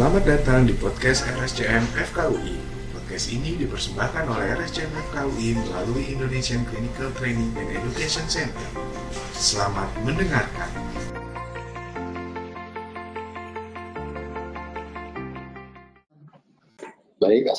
Selamat datang di podcast RSCM FKUI. Podcast ini dipersembahkan oleh RSCM FKUI melalui Indonesian Clinical Training and Education Center. Selamat mendengarkan.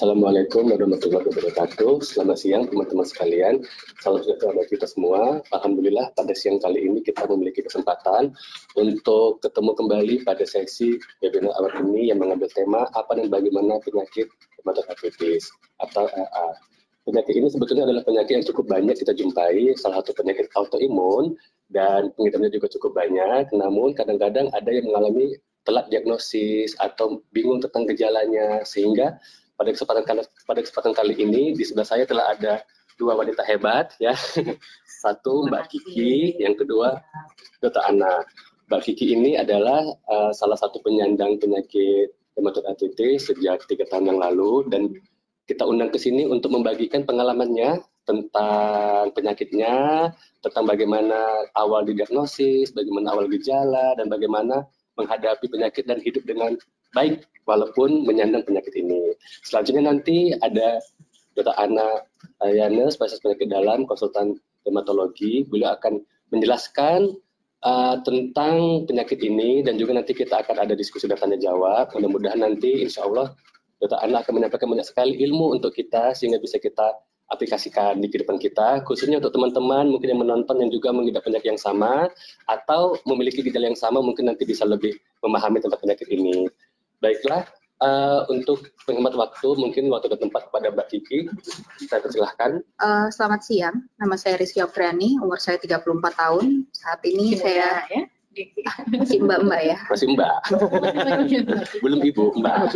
Assalamualaikum warahmatullahi wabarakatuh. Selamat siang teman-teman sekalian. Salam sejahtera bagi kita semua. Alhamdulillah pada siang kali ini kita memiliki kesempatan untuk ketemu kembali pada sesi webinar awal ini yang mengambil tema apa dan bagaimana penyakit hematopoietis atau AA. Penyakit ini sebetulnya adalah penyakit yang cukup banyak kita jumpai, salah satu penyakit autoimun dan pengidapnya juga cukup banyak, namun kadang-kadang ada yang mengalami telat diagnosis atau bingung tentang gejalanya sehingga pada kesempatan kali, pada kesempatan kali ini di sebelah saya telah ada dua wanita hebat ya. Satu Mbak Kiki, yang kedua Dr. Ana. Mbak Kiki ini adalah uh, salah satu penyandang penyakit hematopoietis sejak tiga tahun yang lalu dan kita undang ke sini untuk membagikan pengalamannya tentang penyakitnya, tentang bagaimana awal didiagnosis, bagaimana awal gejala, dan bagaimana menghadapi penyakit dan hidup dengan baik walaupun menyandang penyakit ini. Selanjutnya nanti ada Dr. Ana Ayana, spesialis penyakit dalam, konsultan hematologi. Beliau akan menjelaskan uh, tentang penyakit ini dan juga nanti kita akan ada diskusi dan tanya jawab. Mudah-mudahan nanti insya Allah Dr. Ana akan menyampaikan banyak sekali ilmu untuk kita sehingga bisa kita aplikasikan di kehidupan kita, khususnya untuk teman-teman mungkin yang menonton yang juga mengidap penyakit yang sama atau memiliki gejala yang sama mungkin nanti bisa lebih memahami tentang penyakit ini. Baiklah, uh, untuk penghemat waktu, mungkin waktu ke tempat kepada Mbak Kiki, saya persilahkan. Uh, selamat siang, nama saya Rizky Okriani, umur saya 34 tahun. Saat ini saya ya? masih mbak-mbak ya. Masih mbak. Belum ibu, mbak.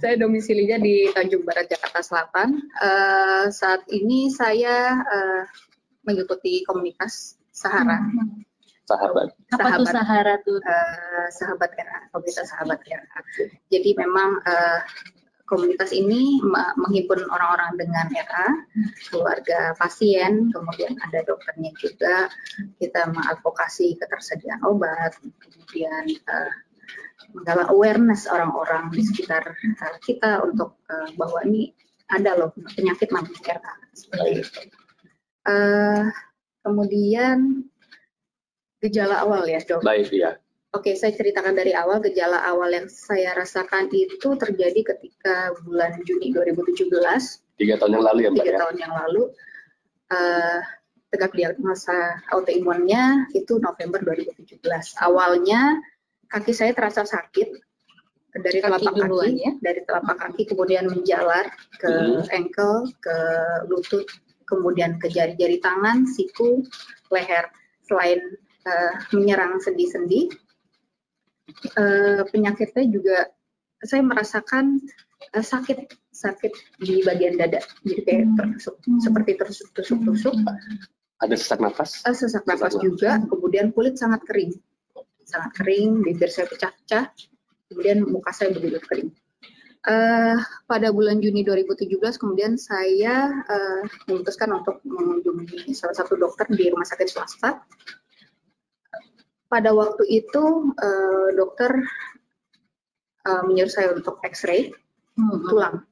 Saya domisilinya di Tanjung Barat, Jakarta Selatan. Uh, saat ini saya uh, mengikuti komunitas Sahara. Hmm sahabat. Apa sahabat, tuh Sahara tuh? Uh, sahabat RA, komunitas sahabat RA. Jadi memang uh, komunitas ini menghimpun orang-orang dengan RA, keluarga pasien, kemudian ada dokternya juga. Kita mengadvokasi ketersediaan obat, kemudian uh, menggalang awareness orang-orang di sekitar uh, kita untuk uh, bahwa ini ada loh penyakit seperti itu. Uh, kemudian gejala awal ya dok? Baik ya. Oke, saya ceritakan dari awal gejala awal yang saya rasakan itu terjadi ketika bulan Juni 2017. Tiga tahun yang lalu ya Mbak Tiga ya? tahun yang lalu. Uh, tegak diagnosa autoimunnya itu November 2017. Awalnya kaki saya terasa sakit dari kaki telapak kaki, ya? dari telapak kaki kemudian menjalar ke hmm. ankle, ke lutut, kemudian ke jari-jari tangan, siku, leher. Selain uh, menyerang sendi-sendi. Uh, penyakitnya juga saya merasakan uh, sakit sakit di bagian dada, jadi kayak hmm. tertusuk, hmm. seperti tertusuk-tusuk-tusuk. Ada sesak nafas? Uh, sesak nafas juga, kemudian kulit sangat kering, sangat kering, bibir saya pecah-pecah, kemudian muka saya begitu kering. Uh, pada bulan Juni 2017 kemudian saya uh, memutuskan untuk mengunjungi salah satu dokter di rumah sakit swasta pada waktu itu uh, dokter uh, menyuruh saya untuk X-ray hmm. tulang.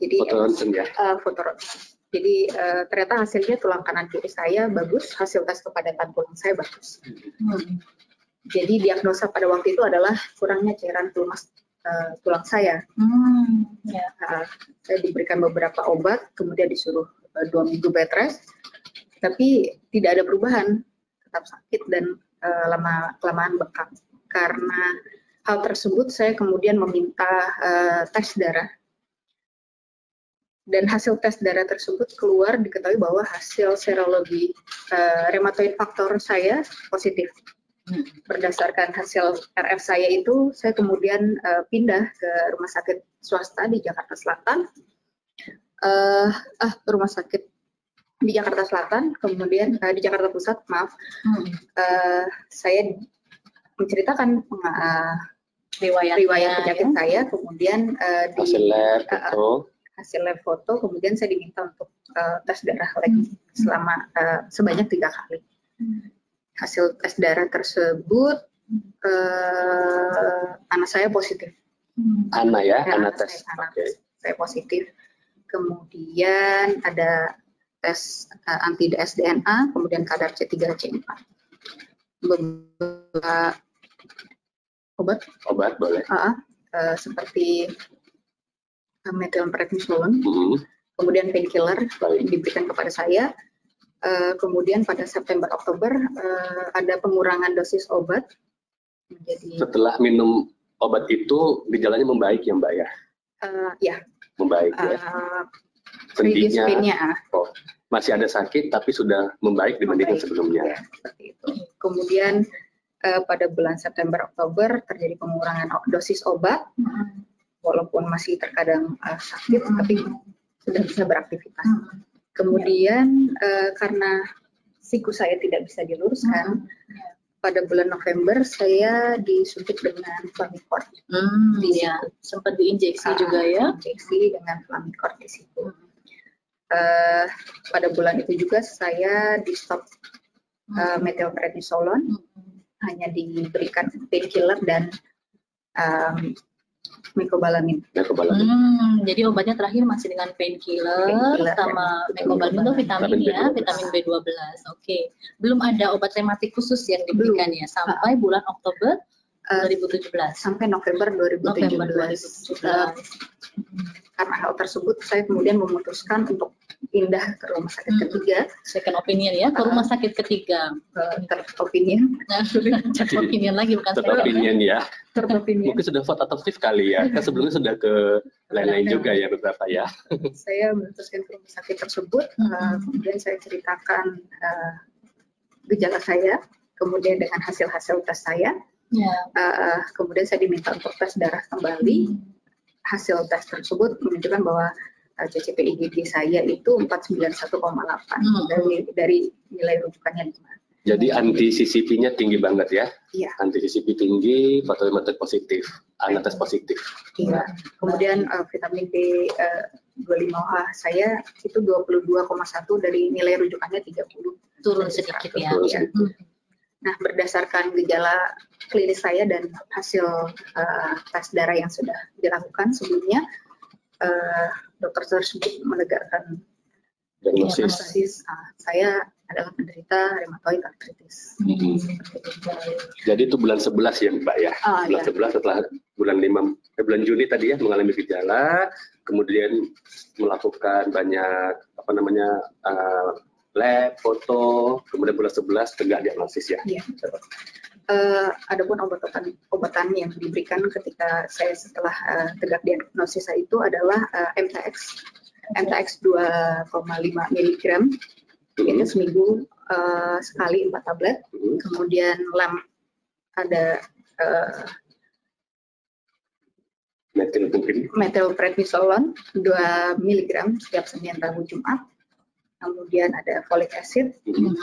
Jadi foto ronsen ya. Uh, foto Jadi uh, ternyata hasilnya tulang kanan kiri saya bagus, hasil tes kepadatan tulang saya bagus. Hmm. Jadi diagnosa pada waktu itu adalah kurangnya cairan tumas uh, tulang saya. Hmm. Ya. Uh, saya diberikan beberapa obat, kemudian disuruh uh, dua minggu bed rest, tapi tidak ada perubahan, tetap sakit dan uh, lama kelamaan bengkak. Karena hal tersebut saya kemudian meminta uh, tes darah dan hasil tes darah tersebut keluar diketahui bahwa hasil serologi uh, rheumatoid faktor saya positif. Berdasarkan hasil RF saya itu, saya kemudian uh, pindah ke rumah sakit swasta di Jakarta Selatan. Uh, ah, rumah sakit di Jakarta Selatan, kemudian uh, di Jakarta Pusat, maaf, hmm. uh, saya menceritakan uh, riwayat, riwayat penyakit ya. saya, kemudian uh, di hasil lab foto, uh, hasil lab foto, kemudian saya diminta untuk uh, tes darah lagi selama uh, sebanyak tiga kali. Hmm. Hasil tes darah tersebut Eh, anak saya positif. Ana ya, Ya, Ana anak tes. saya, anak Oke. saya positif. Kemudian ada tes eh, anti dsDNA, kemudian kadar C3C4. Beberapa obat Obat boleh. AA, eh, seperti eh, methylprednisolone, Mhm. kemudian painkiller diberikan kepada saya. Eh, kemudian pada September Oktober eh, ada pengurangan dosis obat menjadi Setelah minum obat itu gejalanya membaik ya Mbak ya? eh, ya Membaik ya. eh, Sendinya pain-nya oh, masih ada sakit tapi sudah membaik dibandingkan Membaik. sebelumnya. ya, seperti itu. Kemudian eh, pada bulan September Oktober terjadi pengurangan dosis obat walaupun masih terkadang eh, sakit tapi sudah bisa beraktivitas. Kemudian eh, karena siku saya tidak bisa diluruskan, pada bulan November saya disuntik dengan Flamicort Hmm, di ya, sempat diinjeksi Ah, juga ya. Injeksi dengan Flamicort di situ. Eh, pada bulan itu juga saya di stop eh, methylprednisolone, hanya diberikan painkiller dan um, mecobalamin. Nah, kebalamin. Hmm, jadi obatnya terakhir masih dengan painkiller Painkiller sama dan mecobalamin itu vitamin vitamin ya, B12. vitamin B12. Oke. Belum ada obat rematik khusus yang diberikan ya sampai bulan Oktober Eh, 2017. sampai November 2017. November Eh, 2017. Karena hal tersebut saya kemudian memutuskan untuk pindah ke rumah sakit Hmm. ketiga, Second opinion ya ke rumah sakit ketiga. uh, third opinion, Nah, third opinion lagi bukan second. opinion ya. third opinion. Mungkin sudah vote adoptif kali ya. Kan sebelumnya sudah ke lain-lain juga ya beberapa ya. saya memutuskan ke rumah sakit tersebut, uh, Hmm. kemudian saya ceritakan uh, gejala saya, kemudian dengan hasil-hasil tes saya, Ya. uh, kemudian saya diminta untuk tes darah kembali, hasil tes tersebut menunjukkan bahwa uh, CCP IgG saya itu 491,8 Hmm. dari dari nilai rujukannya 5. Jadi anti CCP-nya tinggi banget ya. Iya. Anti CCP tinggi, fotometer positif, anak tes positif. Iya. Kemudian uh, vitamin B uh, 25H saya itu 22,1 dari nilai rujukannya 30. Turun sedikit ya. Turun Iya. sedikit. Nah, berdasarkan gejala klinis saya dan hasil uh, tes darah yang sudah dilakukan sebelumnya, uh, dokter tersebut menegakkan Diagnosis. uh, saya adalah penderita rheumatoid arthritis. Mhm. Jadi itu bulan 11 ya Mbak ya. Ah, bulan iya. 11 setelah bulan 5 eh, bulan Juni tadi ya mengalami gejala, kemudian melakukan banyak apa namanya eh, lab, foto, kemudian bulan 11 tegak diagnosis ya. Iya, betul. Eh, adapun obat-obatan obatan yang diberikan ketika saya setelah eh, tegak diagnosis saya itu adalah eh, MTX MTX 2,5 mg itu seminggu eh, sekali 4 tablet Mhm. kemudian lem ada eh, Metil methylprednisolone 2 mg setiap Senin Rabu Jumat kemudian ada folic acid Mhm.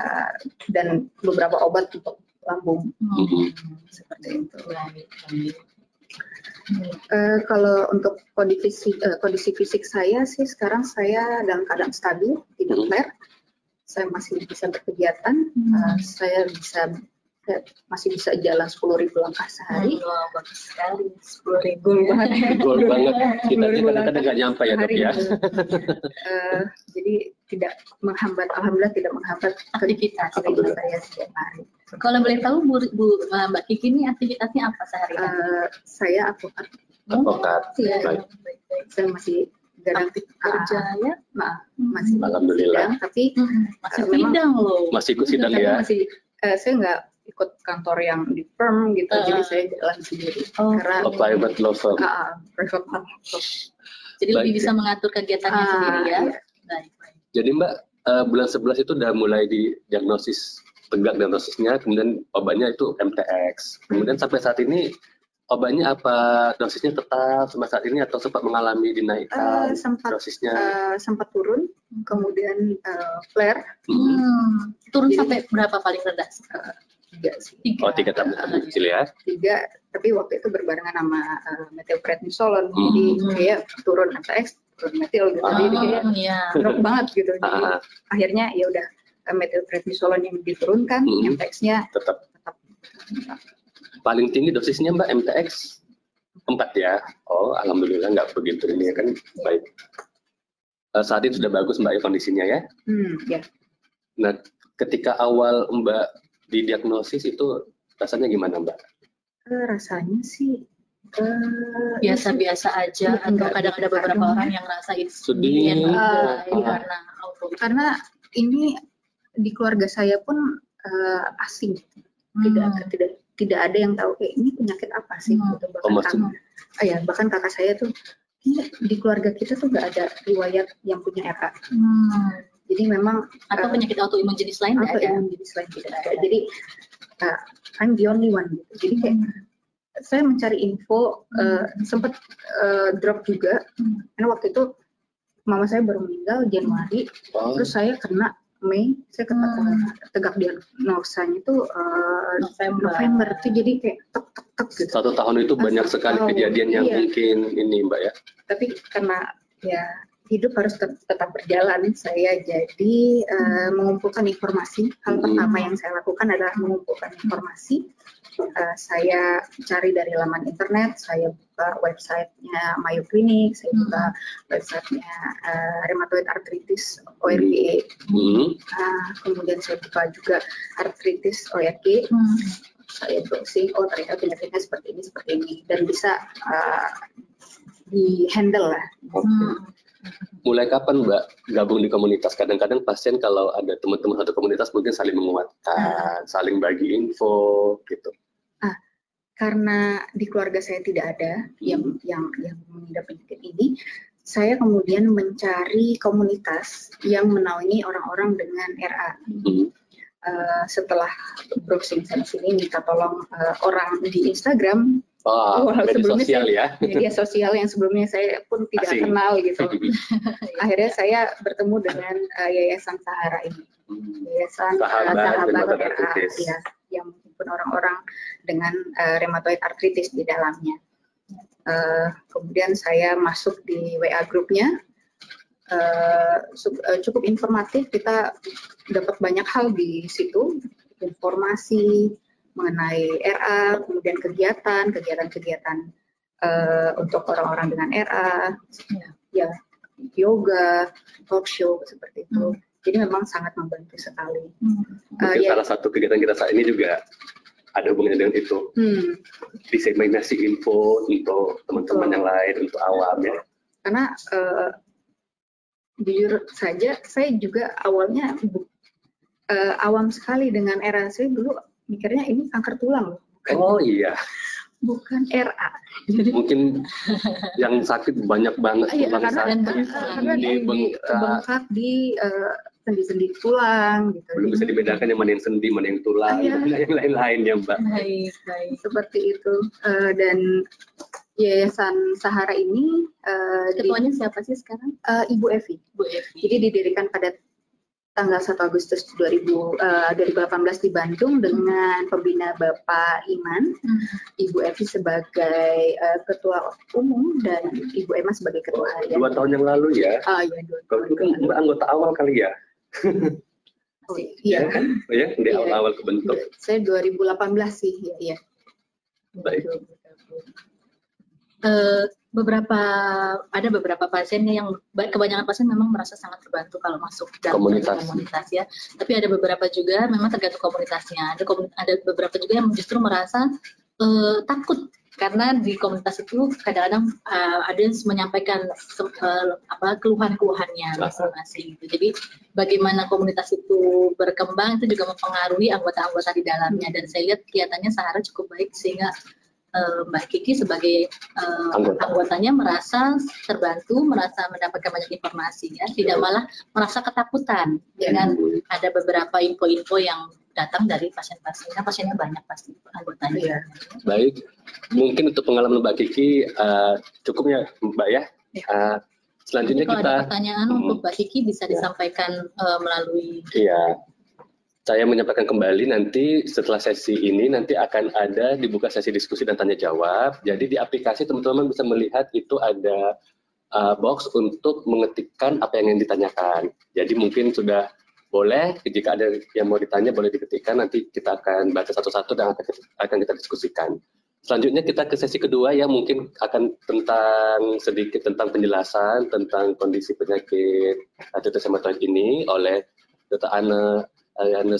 eh, dan beberapa obat untuk lambung Mhm. seperti itu. Eh, kalau untuk kondisi eh, kondisi fisik saya sih sekarang saya dalam keadaan stabil, tidak Hmm. flare. Saya masih bisa berkegiatan, Hmm. eh, saya bisa masih bisa jalan 10.000 langkah sehari. Wah, bagus sekali. Sepuluh ribu. Gol banget. Kita Sepuluh ribu kadang-kadang nggak nyampe ya dok Hari ya. Eh, jadi tidak menghambat, alhamdulillah tidak menghambat Aktivitas. Alhamdulillah. saya setiap hari. Kalau boleh tahu Bu, Bu uh, Mbak Kiki ini aktivitasnya apa sehari-hari? Eh, saya advokat, Advokat. Iya. Baik. Saya masih Aktif kerja ya? maaf, masih Alhamdulillah. sidang, tapi Masih Eh, bidang loh. Masih ikut sidang ya. masih eh, saya nggak ikut kantor yang di firm gitu, Ah. jadi saya jalan sendiri. Oh, Karena Oh, private law firm. ah, ah, private law. Jadi Baik, lebih bisa mengatur kegiatannya Ah, sendiri ya? iya. Baik, baik. Jadi Mbak, eh, bulan 11 itu udah mulai di diagnosis, tegak diagnosisnya, kemudian obatnya itu MTX. Kemudian sampai saat ini obatnya apa dosisnya tetap sampai saat ini atau sempat mengalami dinaikkan sempat dosisnya? eh, sempat turun, kemudian eh, flare Hmm. Hmm, turun Jadi- sampai berapa paling rendah? Tiga sih, Tiga. Oh, tiga tablet tablet kecil ya. tiga. Tapi waktu itu berbarengan sama uh, methylprednisolone, Hmm. jadi kayak turun MTX, turun metil gitu. Ah. Jadi kayak Oh, iya. drop banget gitu. Jadi Ah, akhirnya ya udah eh, methylprednisolone yang diturunkan, Hmm. MTX-nya tetap. tetap Paling tinggi dosisnya Mbak MTX 4 ya. Oh, alhamdulillah nggak begitu ini ya kan baik. Uh, saat ini sudah bagus Mbak ya kondisinya ya. Hmm, ya. Nah, ketika awal Mbak didiagnosis itu rasanya gimana Mbak? Uh, rasanya sih uh, biasa-biasa aja Enggak, atau kadang ada beberapa orang yang merasa itu Sedih. iya. karena auto karena ini di keluarga saya pun uh, asing tidak Hmm. tidak tidak ada yang tahu eh ini penyakit apa sih Hmm. gitu bahkan Oh, kakak, ah, ya, bahkan kakak saya tuh "Ini di keluarga kita tuh nggak ada riwayat yang punya RA Hmm. Jadi memang atau eh, penyakit autoimun jenis lain atau ada? Yang jenis lain tidak ada. Jadi uh, I'm the only one gitu. Jadi kayak saya mencari info uh, sempat uh, drop juga. Hmm. karena waktu itu mama saya baru meninggal Januari. Oh, terus saya kena Mei saya kena Hmm. tegak diagnosanya itu uh, November. November. Itu jadi kayak tek tek tek gitu. Satu tahun itu banyak sekali tahun, kejadian yang iya. mungkin ini Mbak ya. tapi karena ya hidup harus tet- tetap berjalan saya jadi uh, mengumpulkan informasi hal pertama yang saya lakukan adalah mengumpulkan informasi Uh, saya cari dari laman internet saya buka websitenya Mayo Clinic saya Hmm. buka websitenya uh, Rheumatoid Arthritis ORG Hmm. uh, kemudian saya buka juga arthritis ORG Hmm. saya browsing oh ternyata penyakitnya seperti ini seperti ini dan bisa uh, di handle lah Hmm. Mulai kapan Mbak gabung di komunitas? Kadang-kadang pasien kalau ada teman-teman satu komunitas mungkin saling menguatkan, saling bagi info gitu. karena di keluarga saya tidak ada yang yang yang mengidap penyakit ini saya kemudian mencari komunitas yang menaungi orang-orang dengan RA Hmm. Uh, setelah browsing sana sini minta tolong uh, orang di Instagram Oh, Oh, media sebelumnya sosial ya. media sosial yang sebelumnya saya pun tidak Asing. kenal gitu akhirnya saya bertemu dengan uh, Yayasan Sahara ini Hmm. Yayasan uh, Sahabat Sahabat RA Arthritis. ya, yang menghimpun orang-orang dengan uh, rheumatoid arthritis di dalamnya. Uh, kemudian saya masuk di WA grupnya, Uh, uh, cukup informatif. Kita dapat banyak hal di situ, informasi mengenai RA, kemudian kegiatan, kegiatan-kegiatan uh, untuk orang-orang dengan RA, ya yoga, talk show seperti itu. Jadi memang sangat membantu sekali. Hmm. Uh, ya, salah satu kegiatan kita saat ini juga ada hubungannya dengan itu. hmm, Diseminasi info untuk teman-teman yang lain, untuk awam ya. karena eh, jujur saja saya juga awalnya eh, awam sekali dengan era saya dulu mikirnya ini kanker tulang loh, bukan, Oh iya, bukan RA. mungkin yang sakit banyak banget Iya, tulang karena, sakit, karena di, sendi, di bengkak. bengkak di eh, sendi-sendi tulang gitu. belum bisa dibedakan yang mana yang sendi, mana yang tulang, Iya. mana yang lain-lain ya Mbak. Baik, baik. Seperti itu Eh, dan Yayasan Sahara ini eh, di- Ketuanya siapa sih sekarang? eh, Ibu Evi. Bu Evi. Jadi didirikan pada tanggal 1 Agustus 2000, eh, 2018 di Bandung dengan pembina Bapak Iman, Hmm. Ibu Evi sebagai eh, ketua umum dan Ibu Emma sebagai ketua harian. Dua tahun yang lalu ya. Ah iya dua Kalau itu kan tahun. Mbak anggota awal kali ya, Oh, iya. kan? Oh ya, di Iya. awal-awal kebentuk. Saya 2018 sih, ya iya. Baik. Eh, beberapa ada beberapa pasien yang kebanyakan pasien memang merasa sangat terbantu kalau masuk dalam Komunitas. komunitas ya. Tapi ada beberapa juga memang tergantung komunitasnya. Ada komun- ada beberapa juga yang justru merasa eh, takut karena di komunitas itu kadang-kadang eh, ada yang menyampaikan eh, apa keluhan-keluhannya masing-masing gitu. Jadi bagaimana komunitas itu berkembang itu juga mempengaruhi anggota-anggota di dalamnya dan saya lihat kelihatannya Sahara cukup baik sehingga eh, Mbak Kiki sebagai eh, Anggota. anggotanya merasa terbantu, merasa mendapatkan banyak informasi ya, tidak malah merasa ketakutan Ya. dengan ada beberapa info-info yang datang dari pasien-pasien. Karena pasiennya banyak pasti anggotanya. Iya. Baik, mungkin untuk pengalaman Mbak Kiki eh, cukup ya Mbak ya. Ya. Eh, selanjutnya Jadi kalau kita ada pertanyaan Hmm. untuk Mbak Kiki bisa Ya. disampaikan eh, melalui Iya. Saya menyampaikan kembali nanti setelah sesi ini nanti akan ada dibuka sesi diskusi dan tanya jawab. Jadi di aplikasi teman-teman bisa melihat itu ada uh, box untuk mengetikkan apa yang ingin ditanyakan. Jadi mungkin sudah boleh jika ada yang mau ditanya boleh diketikkan nanti kita akan baca satu-satu dan akan kita diskusikan. Selanjutnya kita ke sesi kedua yang mungkin akan tentang sedikit tentang penjelasan tentang kondisi penyakit rheumatoid ini oleh Dr. Ana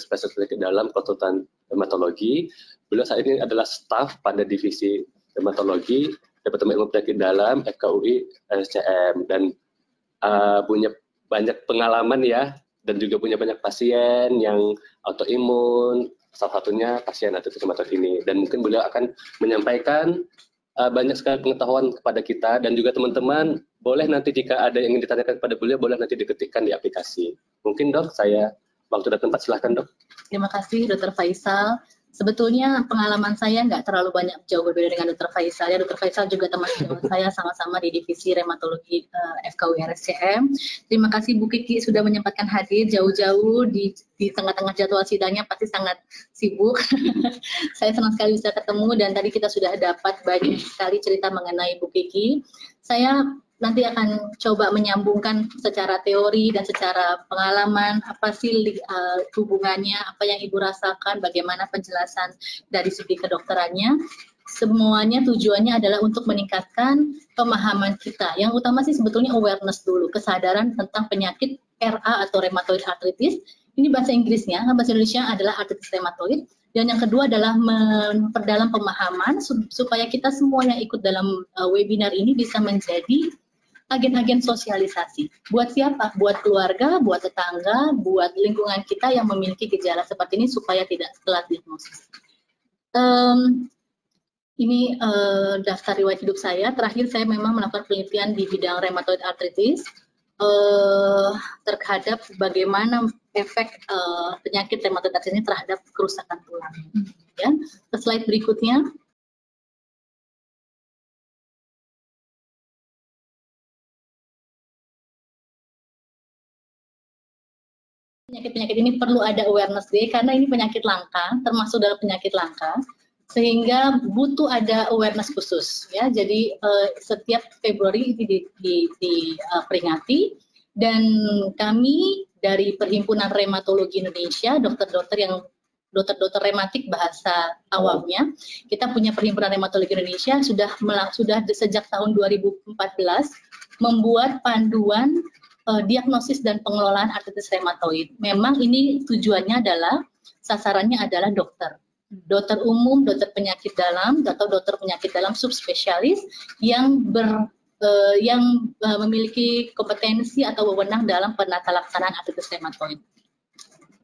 spesialis penyakit dalam konsultan dermatologi. Beliau saat ini adalah staf pada divisi dermatologi Departemen Ilmu Penyakit Dalam FKUI RSCM dan uh, punya banyak pengalaman ya dan juga punya banyak pasien yang autoimun salah satunya pasien atau rheumatoid ini dan mungkin beliau akan menyampaikan uh, banyak sekali pengetahuan kepada kita dan juga teman-teman boleh nanti jika ada yang ingin ditanyakan kepada beliau boleh nanti diketikkan di aplikasi. Mungkin dok saya waktu dan tempat silahkan dok. Terima kasih dokter Faisal sebetulnya pengalaman saya nggak terlalu banyak jauh berbeda dengan Dr. Faisal. Ya, Dr. Faisal juga teman saya sama-sama di divisi reumatologi uh, eh, FKUI RSCM. Terima kasih Bu Kiki sudah menyempatkan hadir jauh-jauh di di tengah-tengah jadwal sidangnya pasti sangat sibuk. saya senang sekali bisa ketemu dan tadi kita sudah dapat banyak sekali cerita mengenai Bu Kiki. Saya nanti akan coba menyambungkan secara teori dan secara pengalaman apa sih uh, hubungannya, apa yang ibu rasakan, bagaimana penjelasan dari segi kedokterannya. Semuanya tujuannya adalah untuk meningkatkan pemahaman kita. Yang utama sih sebetulnya awareness dulu, kesadaran tentang penyakit RA atau rheumatoid arthritis. Ini bahasa Inggrisnya, bahasa Indonesia adalah arthritis rheumatoid. Dan yang kedua adalah memperdalam pemahaman supaya kita semua yang ikut dalam uh, webinar ini bisa menjadi agen-agen sosialisasi. Buat siapa? Buat keluarga, buat tetangga, buat lingkungan kita yang memiliki gejala seperti ini supaya tidak telat diagnosis. Um, ini uh, daftar riwayat hidup saya. Terakhir saya memang melakukan penelitian di bidang rheumatoid arthritis uh, terhadap bagaimana efek uh, penyakit rheumatoid arthritis ini terhadap kerusakan tulang. Ya, ke slide berikutnya. Penyakit-penyakit ini perlu ada awareness day karena ini penyakit langka, termasuk dalam penyakit langka, sehingga butuh ada awareness khusus ya. Jadi uh, setiap Februari ini diperingati di, uh, dan kami dari Perhimpunan Reumatologi Indonesia, dokter-dokter yang dokter-dokter rematik bahasa awamnya. Kita punya Perhimpunan Reumatologi Indonesia sudah sudah sejak tahun 2014 membuat panduan diagnosis dan pengelolaan artritis rheumatoid. Memang ini tujuannya adalah sasarannya adalah dokter. Dokter umum, dokter penyakit dalam atau dokter penyakit dalam subspesialis yang ber uh, yang uh, memiliki kompetensi atau wewenang dalam penata laksanaan artritis rheumatoid.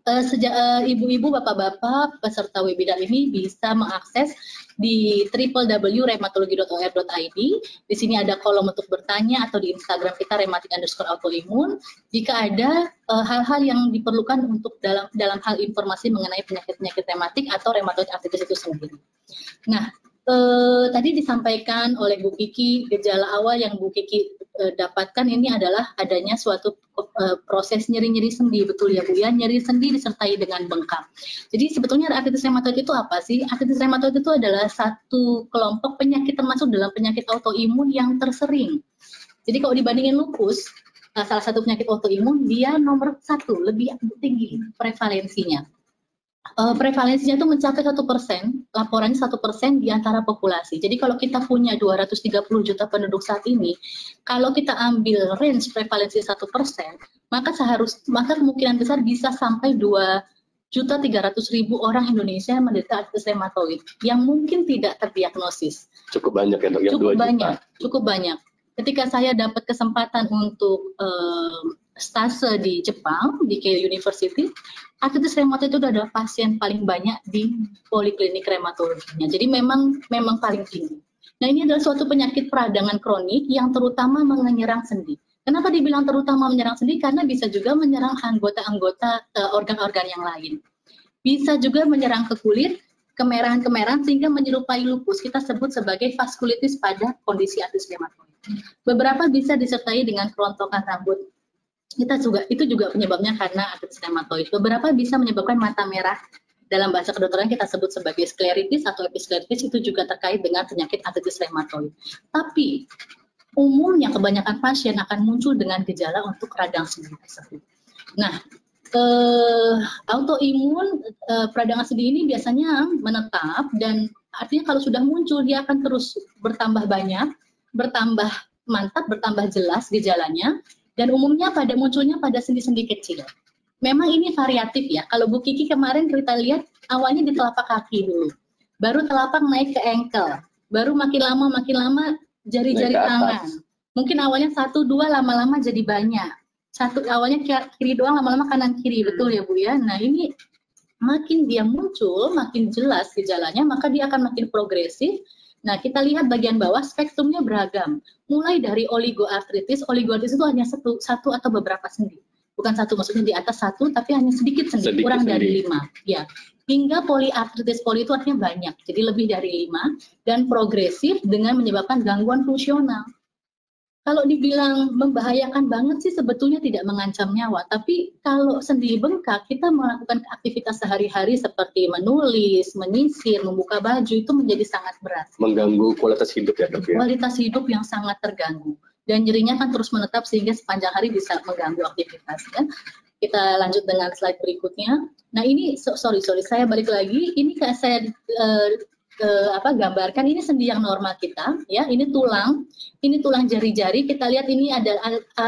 Uh, sejak ibu-ibu, bapak-bapak peserta webinar ini bisa mengakses di www.reumatologi.or.id. Di sini ada kolom untuk bertanya atau di Instagram kita rematik underscore autoimun. Jika ada eh, hal-hal uh, yang diperlukan untuk dalam dalam hal informasi mengenai penyakit-penyakit rematik atau rheumatoid arthritis itu sendiri. Nah, eh, tadi disampaikan oleh Bu Kiki gejala awal yang Bu Kiki eh, dapatkan ini adalah adanya suatu eh, proses nyeri-nyeri sendi betul ya Bu ya nyeri sendi disertai dengan bengkak. Jadi sebetulnya artritis rheumatoid itu apa sih? Artritis rheumatoid itu adalah satu kelompok penyakit termasuk dalam penyakit autoimun yang tersering. Jadi kalau dibandingin lupus, eh, salah satu penyakit autoimun dia nomor satu lebih tinggi prevalensinya uh, prevalensinya itu mencapai satu persen, laporannya satu persen di antara populasi. Jadi kalau kita punya 230 juta penduduk saat ini, kalau kita ambil range prevalensi satu persen, maka seharus maka kemungkinan besar bisa sampai dua juta tiga ratus ribu orang Indonesia yang menderita artritis rheumatoid yang mungkin tidak terdiagnosis. Cukup banyak ya dok, yang cukup banyak, juta. cukup banyak. Ketika saya dapat kesempatan untuk uh, stase di Jepang di Keio University, artritis rheumatoid itu adalah pasien paling banyak di poliklinik rheumatologinya. Jadi memang memang paling tinggi. Nah ini adalah suatu penyakit peradangan kronik yang terutama menyerang sendi. Kenapa dibilang terutama menyerang sendi? Karena bisa juga menyerang anggota-anggota uh, organ-organ yang lain. Bisa juga menyerang ke kulit, kemerahan-kemerahan sehingga menyerupai lupus kita sebut sebagai vaskulitis pada kondisi artritis rheumatoid. Beberapa bisa disertai dengan kerontokan rambut kita juga itu juga penyebabnya karena artritis rheumatoid. Beberapa bisa menyebabkan mata merah. Dalam bahasa kedokteran kita sebut sebagai skleritis atau episkleritis itu juga terkait dengan penyakit artritis rheumatoid. Tapi umumnya kebanyakan pasien akan muncul dengan gejala untuk radang sendi tersebut. Nah, uh, autoimun uh, peradangan sendi ini biasanya menetap dan artinya kalau sudah muncul dia akan terus bertambah banyak, bertambah mantap, bertambah jelas gejalanya dan umumnya pada munculnya pada sendi-sendi kecil. Memang ini variatif ya. Kalau Bu Kiki kemarin kita lihat awalnya di telapak kaki dulu, baru telapak naik ke ankle, baru makin lama makin lama jari-jari tangan. Mungkin awalnya satu dua lama-lama jadi banyak satu awalnya kiri doang lama-lama kanan kiri hmm. betul ya Bu ya. Nah ini makin dia muncul, makin jelas gejalanya, maka dia akan makin progresif. Nah, kita lihat bagian bawah spektrumnya beragam. Mulai dari oligoartritis, oligoartritis itu hanya satu, satu atau beberapa sendi. Bukan satu, maksudnya di atas satu, tapi hanya sedikit sendi, sedikit kurang sendi. dari lima. Ya, hingga poliartritis poli itu artinya banyak, jadi lebih dari lima, dan progresif dengan menyebabkan gangguan fungsional kalau dibilang membahayakan banget sih sebetulnya tidak mengancam nyawa, tapi kalau sendi bengkak kita melakukan aktivitas sehari-hari seperti menulis, menyisir, membuka baju itu menjadi sangat berat. Mengganggu kualitas hidup ya dok ya? Kualitas hidup yang sangat terganggu dan nyerinya kan terus menetap sehingga sepanjang hari bisa mengganggu aktivitas ya. Kita lanjut dengan slide berikutnya. Nah ini so, sorry sorry saya balik lagi. Ini kayak saya uh, uh, apa gambarkan ini sendi yang normal kita ya. Ini tulang ini tulang jari-jari. Kita lihat ini ada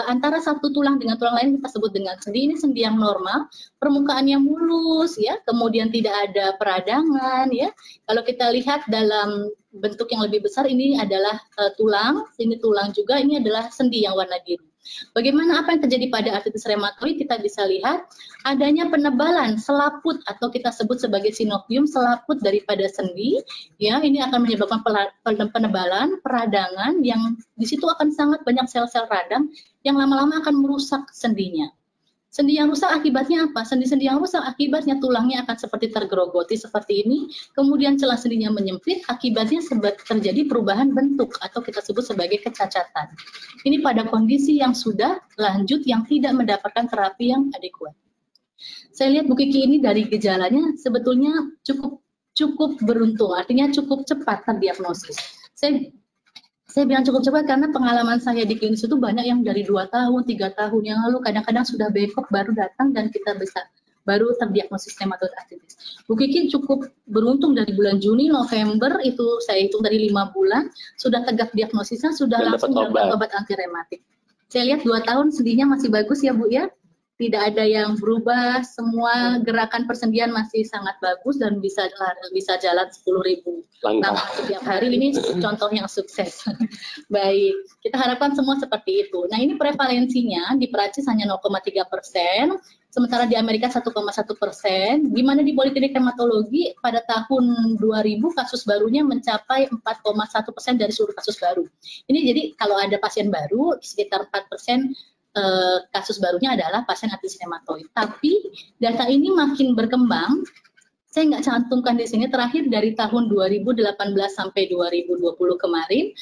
antara satu tulang dengan tulang lain kita sebut dengan sendi. Ini sendi yang normal permukaannya mulus ya. Kemudian tidak ada peradangan ya. Kalau kita lihat dalam bentuk yang lebih besar ini adalah uh, tulang ini tulang juga ini adalah sendi yang warna biru Bagaimana apa yang terjadi pada artritis reumatoid? Kita bisa lihat adanya penebalan selaput atau kita sebut sebagai sinovium selaput daripada sendi. Ya, ini akan menyebabkan penebalan, peradangan yang di situ akan sangat banyak sel-sel radang yang lama-lama akan merusak sendinya. Sendi yang rusak akibatnya apa? Sendi-sendi yang rusak akibatnya tulangnya akan seperti tergerogoti seperti ini, kemudian celah sendinya menyempit, akibatnya terjadi perubahan bentuk atau kita sebut sebagai kecacatan. Ini pada kondisi yang sudah lanjut yang tidak mendapatkan terapi yang adekuat. Saya lihat Bu Kiki ini dari gejalanya sebetulnya cukup cukup beruntung, artinya cukup cepat terdiagnosis. Saya saya bilang cukup cepat karena pengalaman saya di klinis itu banyak yang dari dua tahun, tiga tahun yang lalu, kadang-kadang sudah backup baru datang dan kita bisa baru terdiagnosis arthritis. Bu Kiki cukup beruntung dari bulan Juni, November itu saya hitung dari lima bulan sudah tegak diagnosisnya sudah dan langsung dapat obat anti rematik. Saya lihat dua tahun sendinya masih bagus ya Bu ya tidak ada yang berubah, semua gerakan persendian masih sangat bagus dan bisa bisa jalan 10.000 langkah setiap hari. Ini contoh yang sukses. Baik, kita harapkan semua seperti itu. Nah ini prevalensinya di Perancis hanya 0,3 persen, sementara di Amerika 1,1 persen. Di mana di poliklinik hematologi pada tahun 2000 kasus barunya mencapai 4,1 persen dari seluruh kasus baru. Ini jadi kalau ada pasien baru sekitar 4 persen eh, kasus barunya adalah pasien artritis reumatoid. Tapi data ini makin berkembang. Saya nggak cantumkan di sini terakhir dari tahun 2018 sampai 2020 kemarin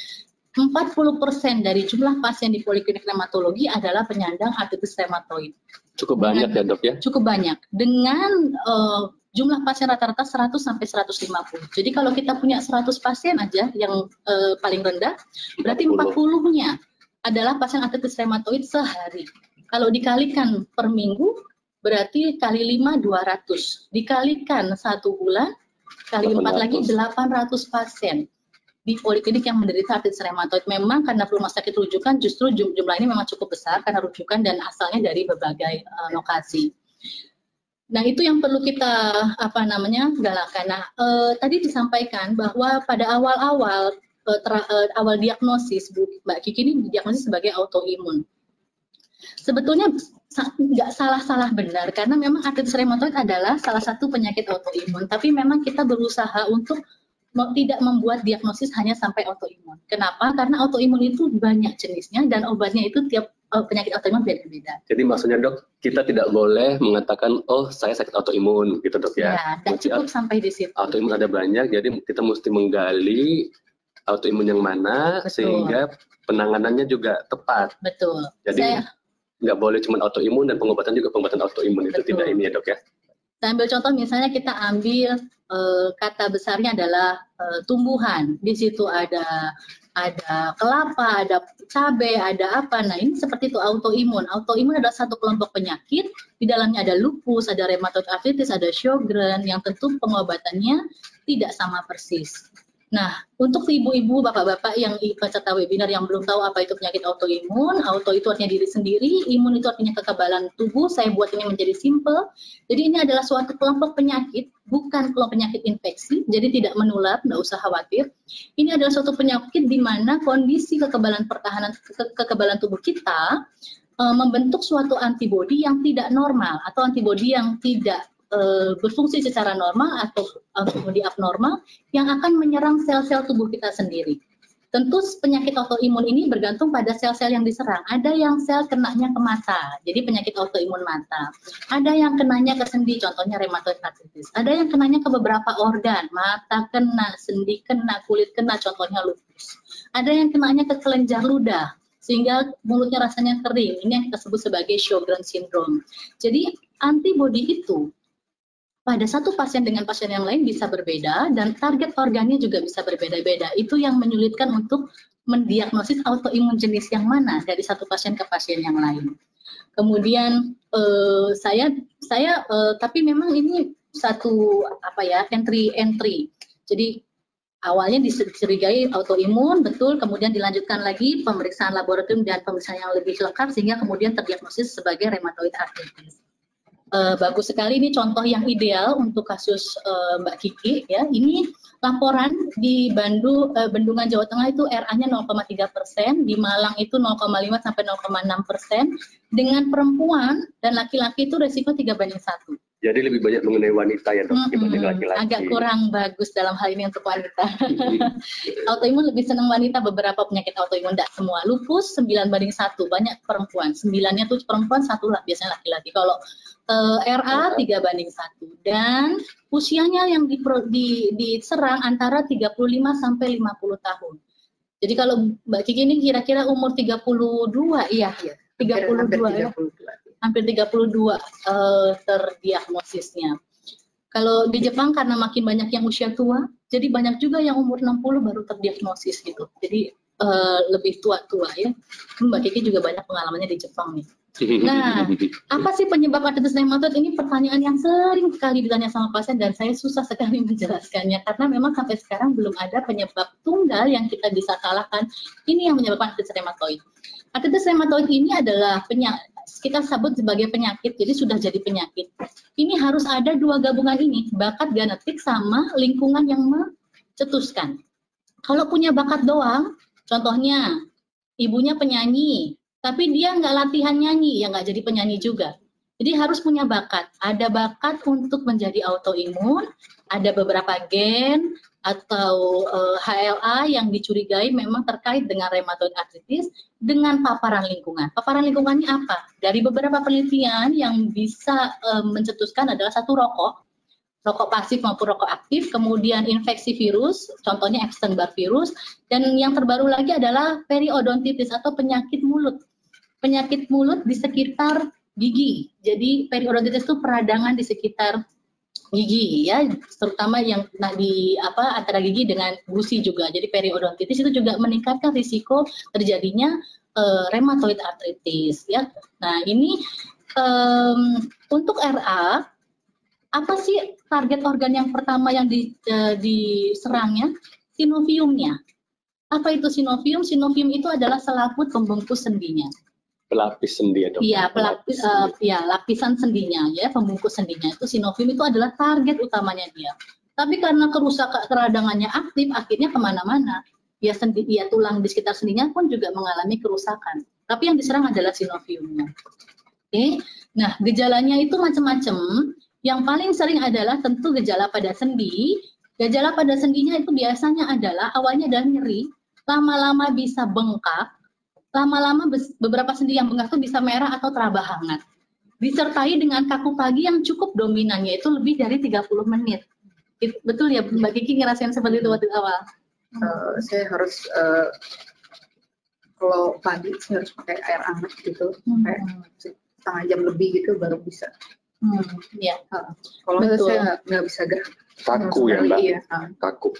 40% dari jumlah pasien di poliklinik reumatologi adalah penyandang artritis reumatoid. Cukup banyak ya dok ya? Cukup banyak. Dengan uh, jumlah pasien rata-rata 100 sampai 150. Jadi kalau kita punya 100 pasien aja yang uh, paling rendah, berarti 40-nya adalah pasien artritis reumatoid sehari. Kalau dikalikan per minggu, berarti kali 5 200. Dikalikan satu bulan, kali 4 lagi 800 pasien di poliklinik yang menderita artritis reumatoid. Memang karena rumah sakit rujukan justru jumlah ini memang cukup besar karena rujukan dan asalnya dari berbagai uh, lokasi. Nah itu yang perlu kita apa namanya galakkan. Nah eh, tadi disampaikan bahwa pada awal-awal uh, uh, awal diagnosis Bu Mbak Kiki ini diagnosis sebagai autoimun. Sebetulnya nggak salah-salah benar karena memang artritis reumatoid adalah salah satu penyakit autoimun, tapi memang kita berusaha untuk tidak membuat diagnosis hanya sampai autoimun. Kenapa? Karena autoimun itu banyak jenisnya dan obatnya itu tiap uh, penyakit autoimun beda-beda. Jadi maksudnya dok, kita tidak boleh mengatakan oh saya sakit autoimun gitu dok ya. Ya, dan cukup sampai di situ. Autoimun ada banyak, jadi kita mesti menggali autoimun yang mana Betul. sehingga penanganannya juga tepat. Betul. Jadi nggak boleh cuma autoimun dan pengobatan juga pengobatan autoimun itu tidak ini ya dok ya. Kita ambil contoh misalnya kita ambil uh, kata besarnya adalah uh, tumbuhan. Di situ ada ada kelapa, ada cabai, ada apa. Nah ini seperti itu autoimun. Autoimun adalah satu kelompok penyakit. Di dalamnya ada lupus, ada rheumatoid arthritis, ada Sjogren yang tentu pengobatannya tidak sama persis. Nah, untuk ibu-ibu, bapak-bapak yang peserta webinar yang belum tahu apa itu penyakit autoimun, auto itu artinya diri sendiri, imun itu artinya kekebalan tubuh, saya buat ini menjadi simple. Jadi ini adalah suatu kelompok penyakit, bukan kelompok penyakit infeksi, jadi tidak menular, tidak usah khawatir. Ini adalah suatu penyakit di mana kondisi kekebalan pertahanan ke kekebalan tubuh kita e, membentuk suatu antibodi yang tidak normal atau antibodi yang tidak uh, berfungsi secara normal atau antibodi abnormal yang akan menyerang sel-sel tubuh kita sendiri. Tentu penyakit autoimun ini bergantung pada sel-sel yang diserang. Ada yang sel kenanya ke mata, jadi penyakit autoimun mata. Ada yang kenanya ke sendi, contohnya rheumatoid arthritis. Ada yang kenanya ke beberapa organ, mata kena, sendi kena, kulit kena, contohnya lupus. Ada yang kenanya ke kelenjar ludah, sehingga mulutnya rasanya kering. Ini yang kita sebut sebagai Sjogren syndrome. Jadi antibodi itu pada satu pasien dengan pasien yang lain bisa berbeda dan target organnya juga bisa berbeda-beda. Itu yang menyulitkan untuk mendiagnosis autoimun jenis yang mana dari satu pasien ke pasien yang lain. Kemudian eh, saya saya eh, tapi memang ini satu apa ya entry entry. Jadi awalnya dicurigai autoimun betul, kemudian dilanjutkan lagi pemeriksaan laboratorium dan pemeriksaan yang lebih lengkap sehingga kemudian terdiagnosis sebagai rheumatoid arthritis uh, bagus sekali ini contoh yang ideal untuk kasus uh, Mbak Kiki ya. Ini laporan di Bandung uh, Bendungan Jawa Tengah itu RA-nya 0,3 persen, di Malang itu 0,5 sampai 0,6 persen. Dengan perempuan dan laki-laki itu resiko 3 banding 1. Jadi lebih banyak mengenai wanita ya dok hmm, dibanding laki-laki. Agak kurang bagus dalam hal ini untuk wanita. autoimun lebih senang wanita beberapa penyakit autoimun tidak semua. Lupus 9 banding 1 banyak perempuan. Sembilannya tuh perempuan satu lah biasanya laki-laki. Kalau uh, RA 3 banding 1 dan usianya yang di, di, diserang antara 35 sampai 50 tahun. Jadi kalau Mbak Kiki ini kira-kira umur 32 iya, iya 32 ya. 32 hampir 32 uh, eh, terdiagnosisnya. Kalau di Jepang karena makin banyak yang usia tua, jadi banyak juga yang umur 60 baru terdiagnosis gitu. Jadi uh, lebih tua-tua ya. Mbak Kiki juga banyak pengalamannya di Jepang nih. Nah, apa sih penyebab artritis rheumatoid? Ini pertanyaan yang sering sekali ditanya sama pasien dan saya susah sekali menjelaskannya karena memang sampai sekarang belum ada penyebab tunggal yang kita bisa salahkan. Ini yang menyebabkan artritis rheumatoid. Artritis rheumatoid ini adalah penyakit kita sebut sebagai penyakit, jadi sudah jadi penyakit. Ini harus ada dua gabungan ini, bakat genetik sama lingkungan yang mencetuskan. Kalau punya bakat doang, contohnya ibunya penyanyi, tapi dia nggak latihan nyanyi, ya nggak jadi penyanyi juga. Jadi harus punya bakat. Ada bakat untuk menjadi autoimun, ada beberapa gen, atau uh, eh, HLA yang dicurigai memang terkait dengan rheumatoid arthritis dengan paparan lingkungan. Paparan lingkungannya apa? Dari beberapa penelitian yang bisa uh, mencetuskan adalah satu rokok, rokok pasif maupun rokok aktif, kemudian infeksi virus, contohnya Epstein-Barr virus, dan yang terbaru lagi adalah periodontitis atau penyakit mulut. Penyakit mulut di sekitar gigi. Jadi periodontitis itu peradangan di sekitar gigi ya terutama yang nah di apa antara gigi dengan gusi juga. Jadi periodontitis itu juga meningkatkan risiko terjadinya uh, rheumatoid arthritis ya. Nah ini um, untuk RA apa sih target organ yang pertama yang di, uh, diserangnya? Sinoviumnya. Apa itu sinovium? Sinovium itu adalah selaput pembungkus sendinya pelapis sendi ya dok? Iya, pelapis, uh, ya lapisan sendinya ya, pembungkus sendinya itu sinovium itu adalah target utamanya dia. Tapi karena kerusakan keradangannya aktif, akhirnya ke mana-mana. Ya sendi, ya tulang di sekitar sendinya pun juga mengalami kerusakan. Tapi yang diserang adalah sinoviumnya. Oke, nah gejalanya itu macam-macam. Yang paling sering adalah tentu gejala pada sendi. Gejala pada sendinya itu biasanya adalah awalnya adalah nyeri, lama-lama bisa bengkak, lama-lama beberapa sendi yang bengkak itu bisa merah atau teraba hangat. Disertai dengan kaku pagi yang cukup dominan, yaitu lebih dari 30 menit. Betul ya Mbak Kiki ngerasain seperti itu waktu awal? Uh, saya harus uh, kalau pagi saya harus pakai air hangat gitu, hmm. kayak setengah jam lebih gitu baru bisa. Hmm, ya. Uh, kalau saya nggak bisa gerak. Kaku ya Mbak? Iya. Kaku.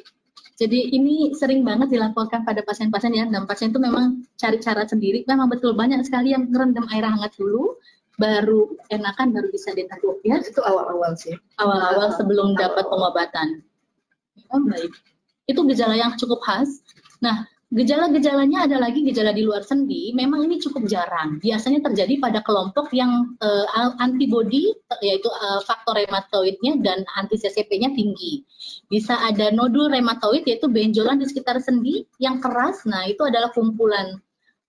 Jadi ini sering banget dilaporkan pada pasien-pasien ya, dan pasien itu memang cari cara sendiri. Memang betul banyak sekali yang ngerendam air hangat dulu, baru enakan, baru bisa ditangguh ya. Itu awal-awal sih. Awal-awal sebelum dapat pengobatan. Oh, baik. Itu gejala yang cukup khas. Nah, Gejala-gejalanya ada lagi gejala di luar sendi, memang ini cukup jarang. Biasanya terjadi pada kelompok yang uh, antibody yaitu uh, faktor rematoidnya dan anti CCP-nya tinggi. Bisa ada nodul rematoid yaitu benjolan di sekitar sendi yang keras. Nah, itu adalah kumpulan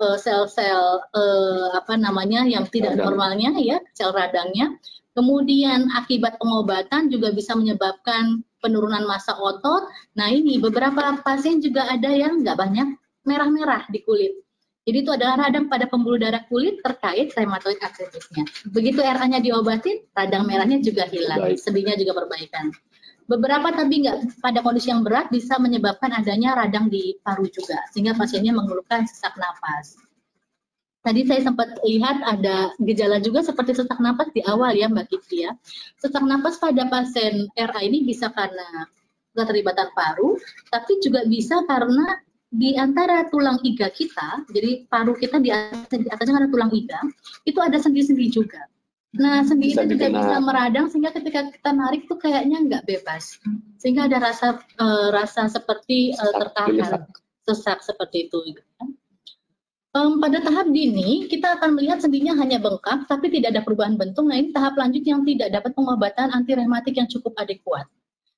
eh, sel-sel uh, apa namanya yang tidak Radang. normalnya ya, sel radangnya. Kemudian akibat pengobatan juga bisa menyebabkan penurunan massa otot. Nah ini beberapa pasien juga ada yang nggak banyak merah-merah di kulit. Jadi itu adalah radang pada pembuluh darah kulit terkait rheumatoid arthritisnya. Begitu RA-nya diobatin, radang merahnya juga hilang, sendinya juga perbaikan. Beberapa tapi nggak pada kondisi yang berat bisa menyebabkan adanya radang di paru juga, sehingga pasiennya mengeluhkan sesak napas. Tadi saya sempat lihat ada gejala juga seperti sesak napas di awal ya Mbak Kiki ya. Sesak napas pada pasien RA ini bisa karena keterlibatan paru, tapi juga bisa karena di antara tulang iga kita, jadi paru kita di atas di atasnya ada tulang iga, itu ada sendi-sendi juga. Nah, sendi itu juga bisa meradang sehingga ketika kita narik tuh kayaknya nggak bebas, sehingga ada rasa uh, rasa seperti uh, tertahan, sesak seperti itu. Gitu kan. Um, pada tahap dini, kita akan melihat sendinya hanya bengkak, tapi tidak ada perubahan bentuk. Nah, ini tahap lanjut yang tidak dapat pengobatan anti rematik yang cukup adekuat.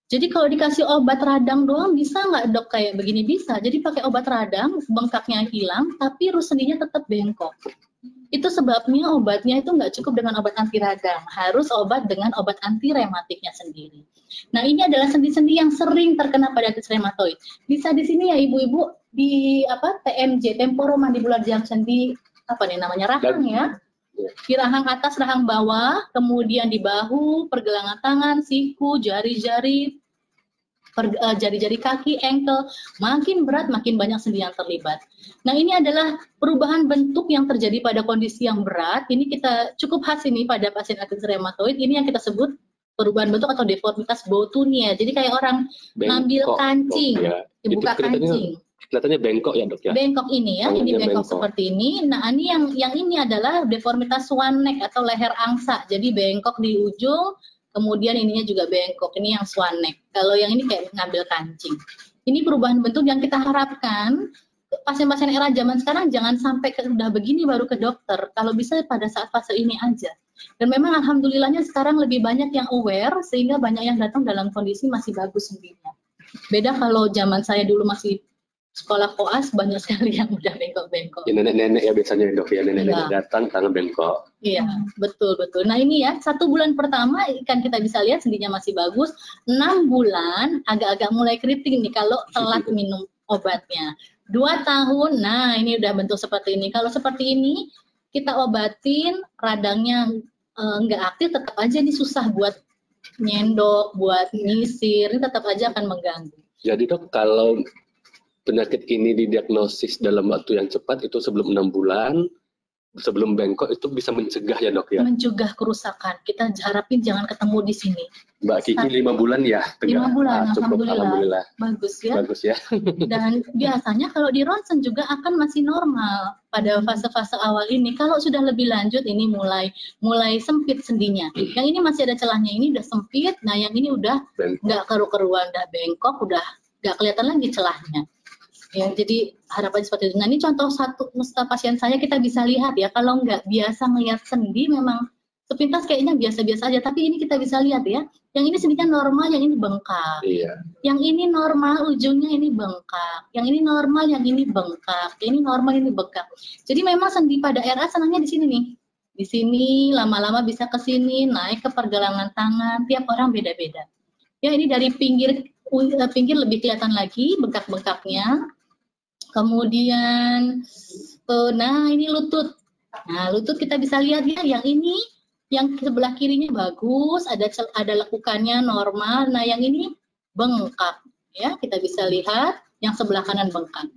Jadi kalau dikasih obat radang doang, bisa nggak dok kayak begini? Bisa. Jadi pakai obat radang, bengkaknya hilang, tapi rus sendinya tetap bengkok. Itu sebabnya obatnya itu nggak cukup dengan obat anti radang, harus obat dengan obat anti rematiknya sendiri. Nah ini adalah sendi-sendi yang sering terkena pada rheumatoid. Bisa di sini ya ibu-ibu di apa TMJ temporomandibular junction di apa nih namanya rahang ya? Di rahang atas rahang bawah kemudian di bahu pergelangan tangan siku jari-jari eh, jari-jari kaki ankle. Makin berat makin banyak sendi yang terlibat. Nah ini adalah perubahan bentuk yang terjadi pada kondisi yang berat. Ini kita cukup khas ini pada pasien artritis rheumatoid. Ini yang kita sebut perubahan bentuk atau deformitas botunia jadi kayak orang ngambil kancing ya. dibuka kancing kelihatannya bengkok ya dok ya? Bengkok ini ya, ini bengkok, bengkok seperti ini. Nah ini yang yang ini adalah deformitas swan neck atau leher angsa. Jadi bengkok di ujung, kemudian ininya juga bengkok. Ini yang swan neck. Kalau yang ini kayak ngambil kancing. Ini perubahan bentuk yang kita harapkan pasien-pasien era zaman sekarang jangan sampai ke, udah begini baru ke dokter. Kalau bisa pada saat fase ini aja. Dan memang alhamdulillahnya sekarang lebih banyak yang aware sehingga banyak yang datang dalam kondisi masih bagus sendirinya. Beda kalau zaman saya dulu masih sekolah koas banyak sekali yang udah bengkok-bengkok. Ya, nenek-nenek ya biasanya dok ya nenek-nenek ya. datang tangan bengkok. Iya betul betul. Nah ini ya satu bulan pertama kan kita bisa lihat sendinya masih bagus. Enam bulan agak-agak mulai kritik nih kalau telat minum obatnya. Dua tahun, nah ini udah bentuk seperti ini. Kalau seperti ini kita obatin radangnya eh, nggak aktif tetap aja ini susah buat nyendok, buat nyisir, ini tetap aja akan mengganggu. Jadi dok kalau penyakit ini didiagnosis dalam waktu yang cepat itu sebelum enam bulan sebelum bengkok itu bisa mencegah ya dok ya? Mencegah kerusakan. Kita harapin jangan ketemu di sini. Mbak Kiki lima bulan ya? Lima bulan, ah, cukup, alhamdulillah. alhamdulillah. Bagus ya. Bagus ya. Dan biasanya kalau di ronsen juga akan masih normal pada fase-fase awal ini. Kalau sudah lebih lanjut ini mulai mulai sempit sendinya. Yang ini masih ada celahnya ini udah sempit. Nah yang ini udah nggak keru-keruan, udah bengkok, udah nggak kelihatan lagi celahnya. Ya, jadi harapan seperti itu. Nah ini contoh satu pasien saya kita bisa lihat ya, kalau nggak biasa melihat sendi memang sepintas kayaknya biasa-biasa aja, tapi ini kita bisa lihat ya, yang ini sendinya normal, yang ini bengkak. Iya. Yang ini normal, ujungnya ini bengkak. Yang ini normal, yang ini bengkak. Yang ini normal, ini bengkak. Jadi memang sendi pada RA senangnya di sini nih. Di sini lama-lama bisa ke sini, naik ke pergelangan tangan, tiap orang beda-beda. Ya ini dari pinggir pinggir lebih kelihatan lagi bengkak-bengkaknya Kemudian, uh, nah ini lutut. Nah lutut kita bisa lihat ya, yang ini yang sebelah kirinya bagus, ada ada lekukannya normal. Nah yang ini bengkak, ya kita bisa lihat yang sebelah kanan bengkak.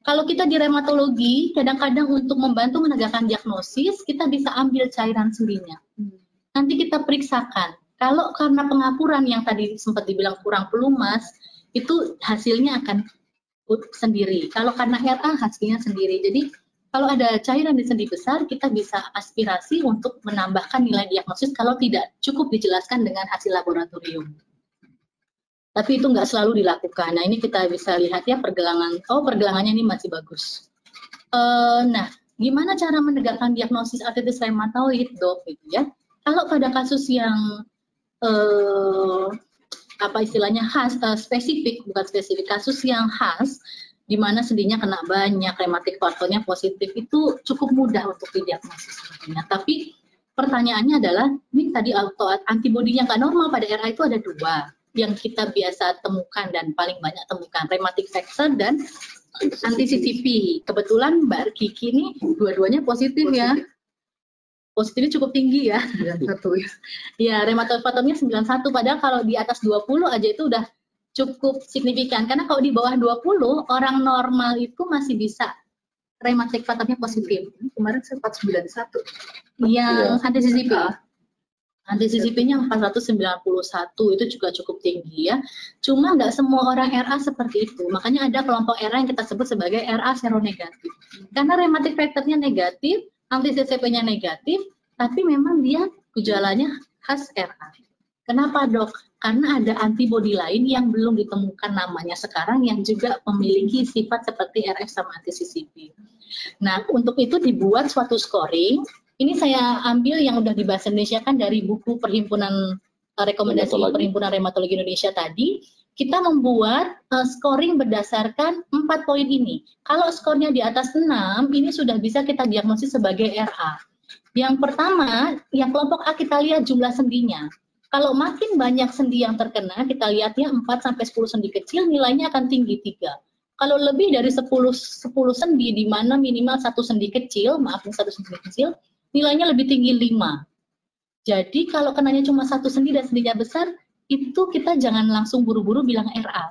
Kalau kita di reumatologi, kadang-kadang untuk membantu menegakkan diagnosis, kita bisa ambil cairan sendinya. Nanti kita periksakan. Kalau karena pengapuran yang tadi sempat dibilang kurang pelumas, itu hasilnya akan sendiri. Kalau karena RA hasilnya sendiri. Jadi kalau ada cairan di sendi besar, kita bisa aspirasi untuk menambahkan nilai diagnosis kalau tidak cukup dijelaskan dengan hasil laboratorium. Tapi itu nggak selalu dilakukan. Nah ini kita bisa lihat ya pergelangan. Oh pergelangannya ini masih bagus. Uh, nah gimana cara menegakkan diagnosis artritis rheumatoid dok gitu ya? Kalau pada kasus yang uh, apa istilahnya khas uh, spesifik bukan spesifik kasus yang khas di mana sendinya kena banyak rematik faktornya positif itu cukup mudah untuk didiagnosis sebenarnya. Tapi pertanyaannya adalah ini tadi auto antibodi yang nggak normal pada RA itu ada dua yang kita biasa temukan dan paling banyak temukan rematik factor dan anti CCP kebetulan Mbak Kiki ini dua-duanya positif, ya. positif. ya positifnya cukup tinggi ya. 91 ya. Ya, rheumatoid faktornya 91 padahal kalau di atas 20 aja itu udah cukup signifikan karena kalau di bawah 20 orang normal itu masih bisa rheumatic faktornya positif. Kemarin sempat 91. Yang ya. anti CCP. Anti CCP-nya 491 itu juga cukup tinggi ya. Cuma nggak semua orang RA seperti itu. Makanya ada kelompok RA yang kita sebut sebagai RA seronegatif. Karena rheumatic factornya negatif, anti CCP-nya negatif, tapi memang dia gejalanya khas RA. Kenapa dok? Karena ada antibodi lain yang belum ditemukan namanya sekarang yang juga memiliki sifat seperti RF sama anti CCP. Nah, untuk itu dibuat suatu scoring. Ini saya ambil yang udah dibahas Indonesia kan dari buku Perhimpunan eh, Rekomendasi Rheumatologi. Perhimpunan Rheumatologi Indonesia tadi kita membuat uh, scoring berdasarkan empat poin ini. Kalau skornya di atas 6, ini sudah bisa kita diagnosis sebagai RA. Yang pertama, yang kelompok A kita lihat jumlah sendinya. Kalau makin banyak sendi yang terkena, kita lihatnya 4 sampai 10 sendi kecil, nilainya akan tinggi 3. Kalau lebih dari 10 10 sendi di mana minimal satu sendi kecil, maaf satu sendi kecil, nilainya lebih tinggi 5. Jadi kalau kenanya cuma satu sendi dan sendinya besar, itu kita jangan langsung buru-buru bilang RA.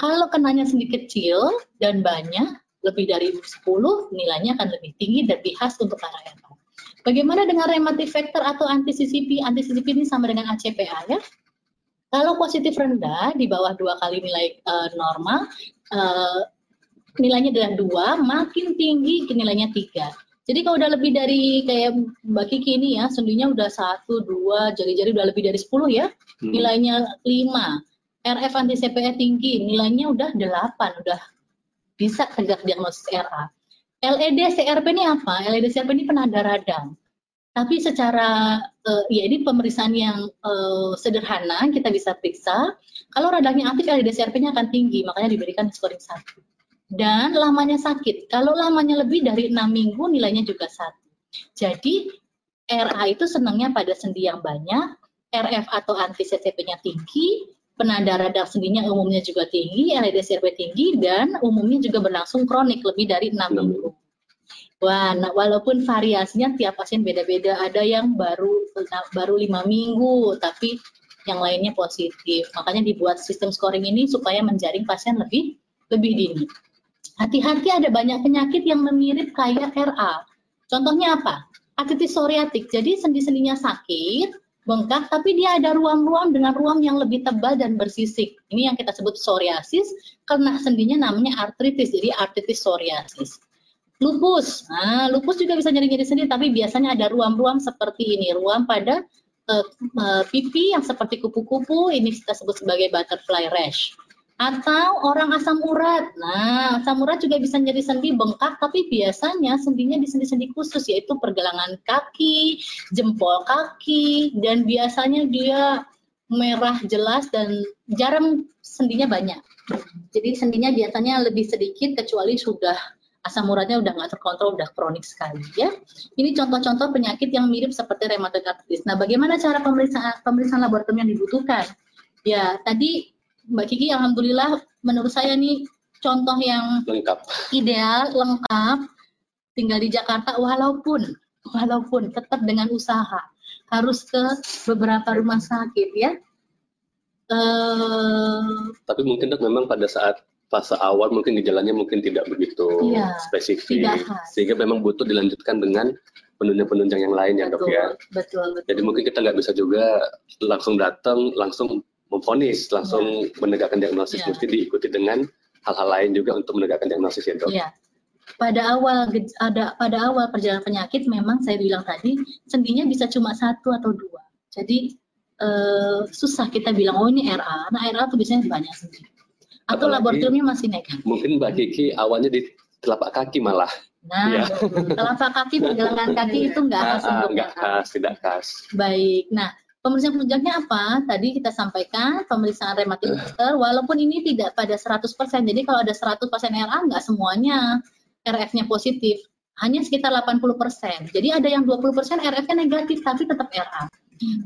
Kalau kenanya sedikit kecil dan banyak, lebih dari 10, nilainya akan lebih tinggi dan lebih khas untuk arah RA. Bagaimana dengan rheumatic factor atau anti CCP? Anti CCP ini sama dengan ACPA ya. Kalau positif rendah di bawah dua kali nilai uh, normal, uh, nilainya adalah dua, makin tinggi nilainya tiga. Jadi kalau udah lebih dari kayak Mbak Kiki ini ya, sendinya udah satu, dua, jari-jari udah lebih dari 10 ya, hmm. nilainya 5. RF anti CPE tinggi, nilainya udah 8, udah bisa tegak diagnosis RA. LED CRP ini apa? LED CRP ini penanda radang. Tapi secara uh, ya ini pemeriksaan yang uh, sederhana kita bisa periksa. Kalau radangnya aktif LED CRP-nya akan tinggi, makanya diberikan scoring 1 dan lamanya sakit. Kalau lamanya lebih dari enam minggu nilainya juga satu. Jadi RA itu senangnya pada sendi yang banyak, RF atau anti CCP-nya tinggi, penanda radang sendinya umumnya juga tinggi, LDCRP tinggi, dan umumnya juga berlangsung kronik lebih dari enam minggu. Wah, nah, walaupun variasinya tiap pasien beda-beda, ada yang baru baru lima minggu, tapi yang lainnya positif. Makanya dibuat sistem scoring ini supaya menjaring pasien lebih lebih dini. Hati-hati ada banyak penyakit yang mirip kayak RA. Contohnya apa? Artritis psoriatik. Jadi sendi-sendinya sakit, bengkak, tapi dia ada ruam-ruam dengan ruam yang lebih tebal dan bersisik. Ini yang kita sebut psoriasis, karena sendinya namanya artritis, jadi artritis psoriasis. Lupus, nah lupus juga bisa nyeri-nyeri sendi, tapi biasanya ada ruam-ruam seperti ini, ruam pada uh, uh, pipi yang seperti kupu-kupu, ini kita sebut sebagai butterfly rash atau orang asam urat. Nah, asam urat juga bisa jadi sendi bengkak, tapi biasanya sendinya di sendi-sendi khusus, yaitu pergelangan kaki, jempol kaki, dan biasanya dia merah jelas dan jarang sendinya banyak. Jadi sendinya biasanya lebih sedikit, kecuali sudah asam uratnya udah nggak terkontrol, udah kronik sekali ya. Ini contoh-contoh penyakit yang mirip seperti rheumatoid arthritis. Nah, bagaimana cara pemeriksaan pemeriksaan laboratorium yang dibutuhkan? Ya, tadi Mbak Kiki alhamdulillah menurut saya nih contoh yang lengkap. ideal lengkap tinggal di Jakarta walaupun walaupun tetap dengan usaha harus ke beberapa rumah sakit ya. Uh, tapi mungkin dok memang pada saat fase awal mungkin gejalanya mungkin tidak begitu iya, spesifik tidak sehingga memang butuh dilanjutkan dengan penunjang-penunjang yang lain ya dok ya. Betul, betul. jadi mungkin kita nggak bisa juga langsung datang langsung memfonis langsung ya. menegakkan diagnosis ya. mesti diikuti dengan hal-hal lain juga untuk menegakkan diagnosis ya dok. Ya. Pada awal ada pada awal perjalanan penyakit memang saya bilang tadi sendinya bisa cuma satu atau dua. Jadi uh, susah kita bilang oh ini RA. Nah RA itu biasanya banyak sendi. Atau Apalagi, laboratoriumnya masih negatif. Mungkin Mbak Kiki awalnya di telapak kaki malah. Nah, ya. telapak kaki pergelangan kaki itu enggak khas untuk enggak khas, tidak khas. Baik. Nah, Pemeriksaan penunjangnya apa? Tadi kita sampaikan pemeriksaan rematik booster, walaupun ini tidak pada 100%. Jadi kalau ada 100% RA, nggak semuanya RF-nya positif. Hanya sekitar 80%. Jadi ada yang 20% RF-nya negatif, tapi tetap RA.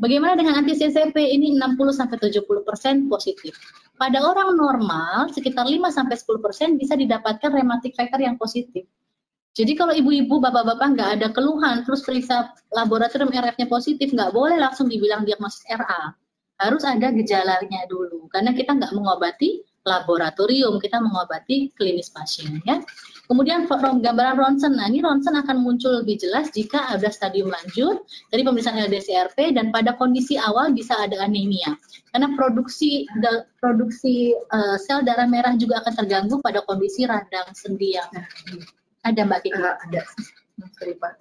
Bagaimana dengan anti CCP? Ini 60-70% positif. Pada orang normal, sekitar 5-10% bisa didapatkan rematik factor yang positif. Jadi kalau ibu-ibu, bapak-bapak nggak ada keluhan, terus periksa laboratorium RF-nya positif, nggak boleh langsung dibilang diagnosis RA. Harus ada gejalanya dulu, karena kita nggak mengobati laboratorium, kita mengobati klinis pasien. ya. Kemudian gambaran ronsen, nah ini ronsen akan muncul lebih jelas jika ada stadium lanjut dari pemeriksaan LDCRP dan pada kondisi awal bisa ada anemia. Karena produksi produksi uh, sel darah merah juga akan terganggu pada kondisi radang sendi yang ada Mbak Kiki? Uh, ada. Sorry Pak.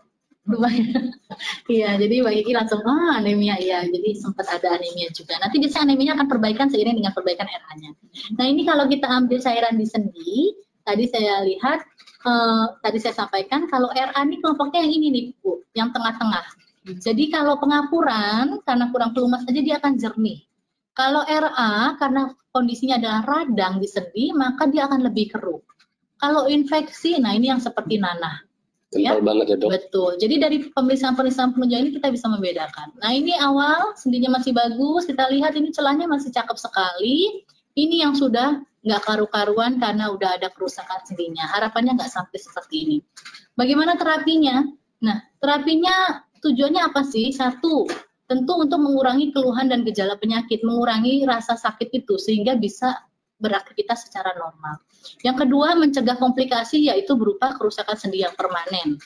Iya, jadi Mbak Kiki langsung, oh anemia ya, jadi sempat ada anemia juga. Nanti biasanya anemia akan perbaikan seiring dengan perbaikan RH-nya. Nah ini kalau kita ambil cairan di sendi, tadi saya lihat, uh, tadi saya sampaikan kalau RA ini kelompoknya yang ini nih Bu, yang tengah-tengah. Jadi kalau pengapuran, karena kurang pelumas saja dia akan jernih. Kalau RA, karena kondisinya adalah radang di sendi, maka dia akan lebih keruh. Kalau infeksi, nah ini yang seperti nanah. Kental ya? banget ya dok. Betul. Jadi dari pemeriksaan-pemeriksaan penunjang ini kita bisa membedakan. Nah ini awal sendinya masih bagus, kita lihat ini celahnya masih cakep sekali. Ini yang sudah nggak karu-karuan karena udah ada kerusakan sendinya. Harapannya nggak sampai seperti ini. Bagaimana terapinya? Nah terapinya tujuannya apa sih? Satu, tentu untuk mengurangi keluhan dan gejala penyakit, mengurangi rasa sakit itu sehingga bisa beraktivitas secara normal. Yang kedua, mencegah komplikasi yaitu berupa kerusakan sendi yang permanen.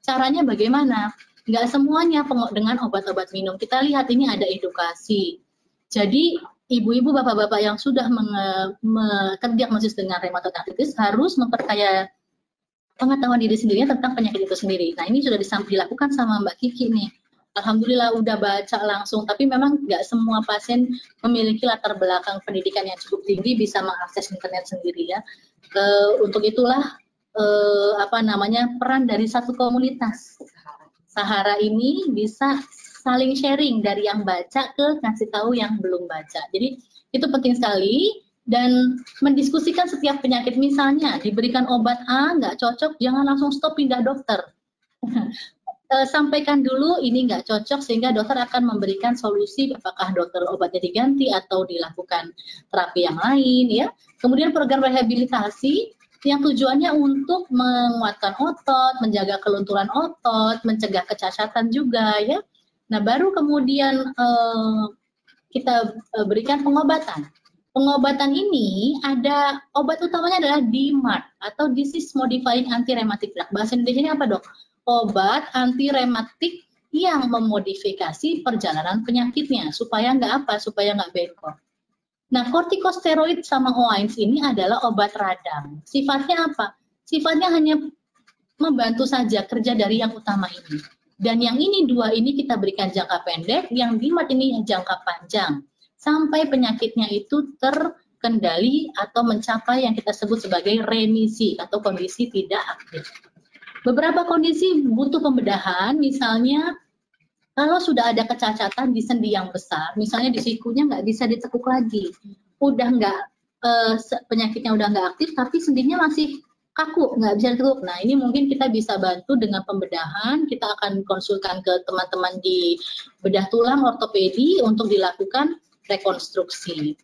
Caranya bagaimana? Nggak semuanya dengan obat-obat minum. Kita lihat ini ada edukasi. Jadi ibu-ibu, bapak-bapak yang sudah terdiagnosis dengan rheumatoid arthritis harus memperkaya pengetahuan diri sendirinya tentang penyakit itu sendiri. Nah ini sudah dilakukan sama Mbak Kiki nih alhamdulillah udah baca langsung. Tapi memang nggak semua pasien memiliki latar belakang pendidikan yang cukup tinggi bisa mengakses internet sendiri ya. E, untuk itulah e, apa namanya peran dari satu komunitas. Sahara ini bisa saling sharing dari yang baca ke ngasih tahu yang belum baca. Jadi itu penting sekali. Dan mendiskusikan setiap penyakit. Misalnya diberikan obat A nggak cocok jangan langsung stop pindah dokter uh, sampaikan dulu ini nggak cocok sehingga dokter akan memberikan solusi apakah dokter obatnya diganti atau dilakukan terapi yang lain ya. Kemudian program rehabilitasi yang tujuannya untuk menguatkan otot, menjaga kelunturan otot, mencegah kecacatan juga ya. Nah, baru kemudian uh, kita uh, berikan pengobatan. Pengobatan ini ada obat utamanya adalah DMARD atau Disease Modifying Anti Rheumatic Drug. Bahasa Indonesia ini apa, Dok? Obat anti rematik yang memodifikasi perjalanan penyakitnya supaya nggak apa, supaya nggak bengkok. Nah, kortikosteroid sama OAINS ini adalah obat radang. Sifatnya apa? Sifatnya hanya membantu saja kerja dari yang utama ini. Dan yang ini dua ini kita berikan jangka pendek, yang lima ini jangka panjang. Sampai penyakitnya itu terkendali atau mencapai yang kita sebut sebagai remisi atau kondisi tidak aktif. Beberapa kondisi butuh pembedahan, misalnya kalau sudah ada kecacatan di sendi yang besar, misalnya di sikunya nggak bisa ditekuk lagi, udah nggak eh, penyakitnya udah nggak aktif, tapi sendinya masih kaku, nggak bisa ditekuk. Nah ini mungkin kita bisa bantu dengan pembedahan, kita akan konsulkan ke teman-teman di bedah tulang ortopedi untuk dilakukan rekonstruksi.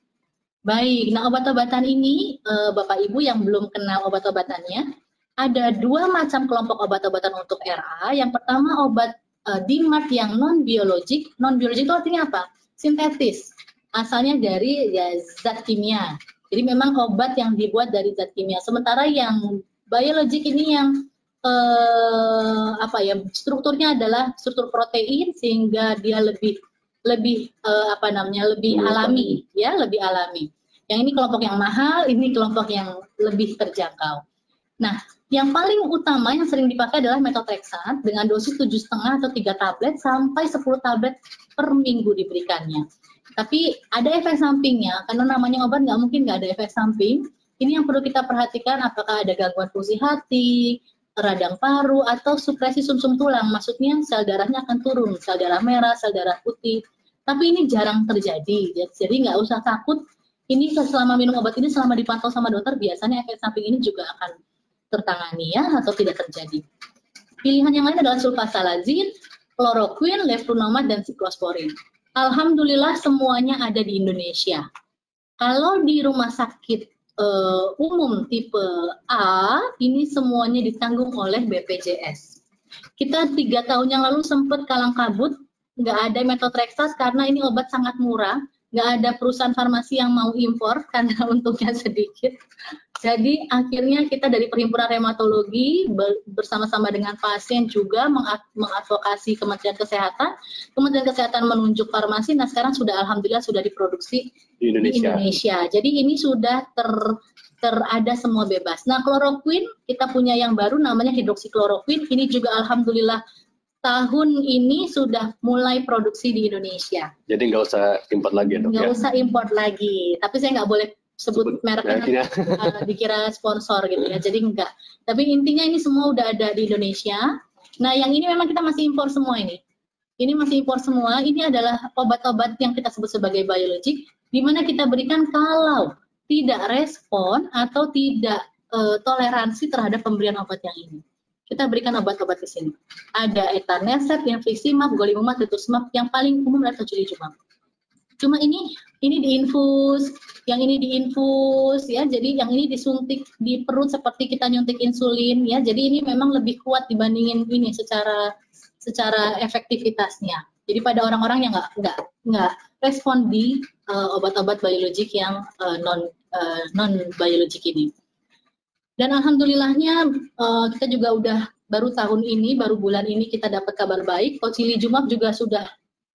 Baik, nah obat-obatan ini, eh, Bapak Ibu yang belum kenal obat-obatannya, ada dua macam kelompok obat-obatan untuk RA. Yang pertama obat uh, DMARD yang non biologik. Non biologik itu artinya apa? Sintetis. Asalnya dari ya, zat kimia. Jadi memang obat yang dibuat dari zat kimia. Sementara yang biologik ini yang uh, apa ya strukturnya adalah struktur protein sehingga dia lebih lebih uh, apa namanya lebih alami ya lebih alami yang ini kelompok yang mahal ini kelompok yang lebih terjangkau nah yang paling utama yang sering dipakai adalah metotreksat dengan dosis tujuh setengah atau tiga tablet sampai 10 tablet per minggu diberikannya. Tapi ada efek sampingnya, karena namanya obat nggak mungkin nggak ada efek samping. Ini yang perlu kita perhatikan apakah ada gangguan fungsi hati, radang paru, atau supresi sumsum -sum tulang. Maksudnya sel darahnya akan turun, sel darah merah, sel darah putih. Tapi ini jarang terjadi, jadi nggak usah takut. Ini selama minum obat ini, selama dipantau sama dokter, biasanya efek samping ini juga akan tertangani ya atau tidak terjadi. Pilihan yang lain adalah sulfasalazin, chloroquine, leflunomide, dan siklosporin. Alhamdulillah semuanya ada di Indonesia. Kalau di rumah sakit uh, umum tipe A, ini semuanya ditanggung oleh BPJS. Kita tiga tahun yang lalu sempat kalang kabut, nggak ada metotreksas karena ini obat sangat murah, nggak ada perusahaan farmasi yang mau impor karena untungnya sedikit. Jadi akhirnya kita dari Perhimpunan Reumatologi bersama-sama dengan pasien juga mengadvokasi Kementerian Kesehatan. Kementerian Kesehatan menunjuk farmasi, nah sekarang sudah alhamdulillah sudah diproduksi di Indonesia. Di Indonesia. Jadi ini sudah ter terada semua bebas. Nah, kloroquine kita punya yang baru namanya hidroksikloroquine. Ini juga alhamdulillah tahun ini sudah mulai produksi di Indonesia. Jadi nggak usah import lagi dok Nggak ya? usah import lagi. Tapi saya nggak boleh sebut, sebut mereknya uh, dikira sponsor gitu ya. Jadi enggak. Tapi intinya ini semua udah ada di Indonesia. Nah, yang ini memang kita masih impor semua ini. Ini masih impor semua. Ini adalah obat-obat yang kita sebut sebagai biologik di mana kita berikan kalau tidak respon atau tidak uh, toleransi terhadap pemberian obat yang ini. Kita berikan obat-obat di sini. Ada etanercept, infliximab, golimumab, rituximab, yang paling umum adalah tocilizumab. Cuma ini ini diinfus, yang ini diinfus ya. Jadi yang ini disuntik di perut seperti kita nyuntik insulin ya. Jadi ini memang lebih kuat dibandingin ini secara secara efektivitasnya. Jadi pada orang-orang yang nggak nggak nggak respon di uh, obat-obat biologik yang uh, non uh, non biologik ini. Dan alhamdulillahnya uh, kita juga udah baru tahun ini, baru bulan ini kita dapat kabar baik. Tocilizumab juga sudah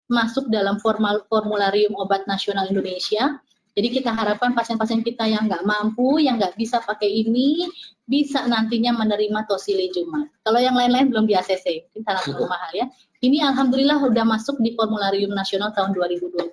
masuk dalam formal, formularium obat nasional Indonesia. Jadi kita harapkan pasien-pasien kita yang nggak mampu, yang nggak bisa pakai ini, bisa nantinya menerima tocilizumab. Kalau yang lain-lain belum di ACC, kita terlalu mahal ya. Ini alhamdulillah sudah masuk di formularium nasional tahun 2020.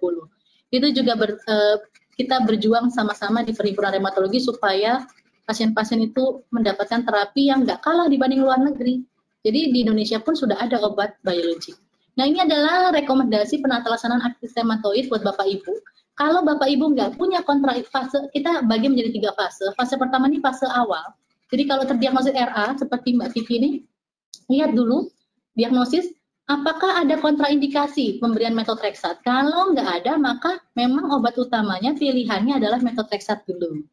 Itu juga ber, eh, kita berjuang sama-sama di perhimpunan reumatologi supaya pasien-pasien itu mendapatkan terapi yang nggak kalah dibanding luar negeri. Jadi di Indonesia pun sudah ada obat biologik. Nah ini adalah rekomendasi penata laksanaan sematoid buat Bapak Ibu. Kalau Bapak Ibu nggak punya kontra fase, kita bagi menjadi tiga fase. Fase pertama ini fase awal. Jadi kalau terdiagnosis RA seperti Mbak Vivi ini, lihat dulu diagnosis apakah ada kontraindikasi pemberian metotreksat. Kalau nggak ada, maka memang obat utamanya pilihannya adalah metotreksat dulu.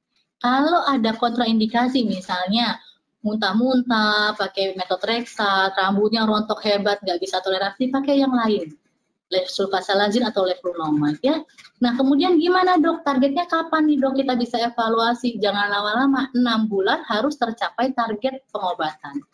Kalau ada kontraindikasi misalnya muntah-muntah, pakai metotreksat, rambutnya rontok hebat, nggak bisa toleransi, pakai yang lain. Sulfasalazin atau leflunomide ya. Nah kemudian gimana dok? Targetnya kapan nih dok kita bisa evaluasi? Jangan lama-lama, 6 bulan harus tercapai target pengobatan.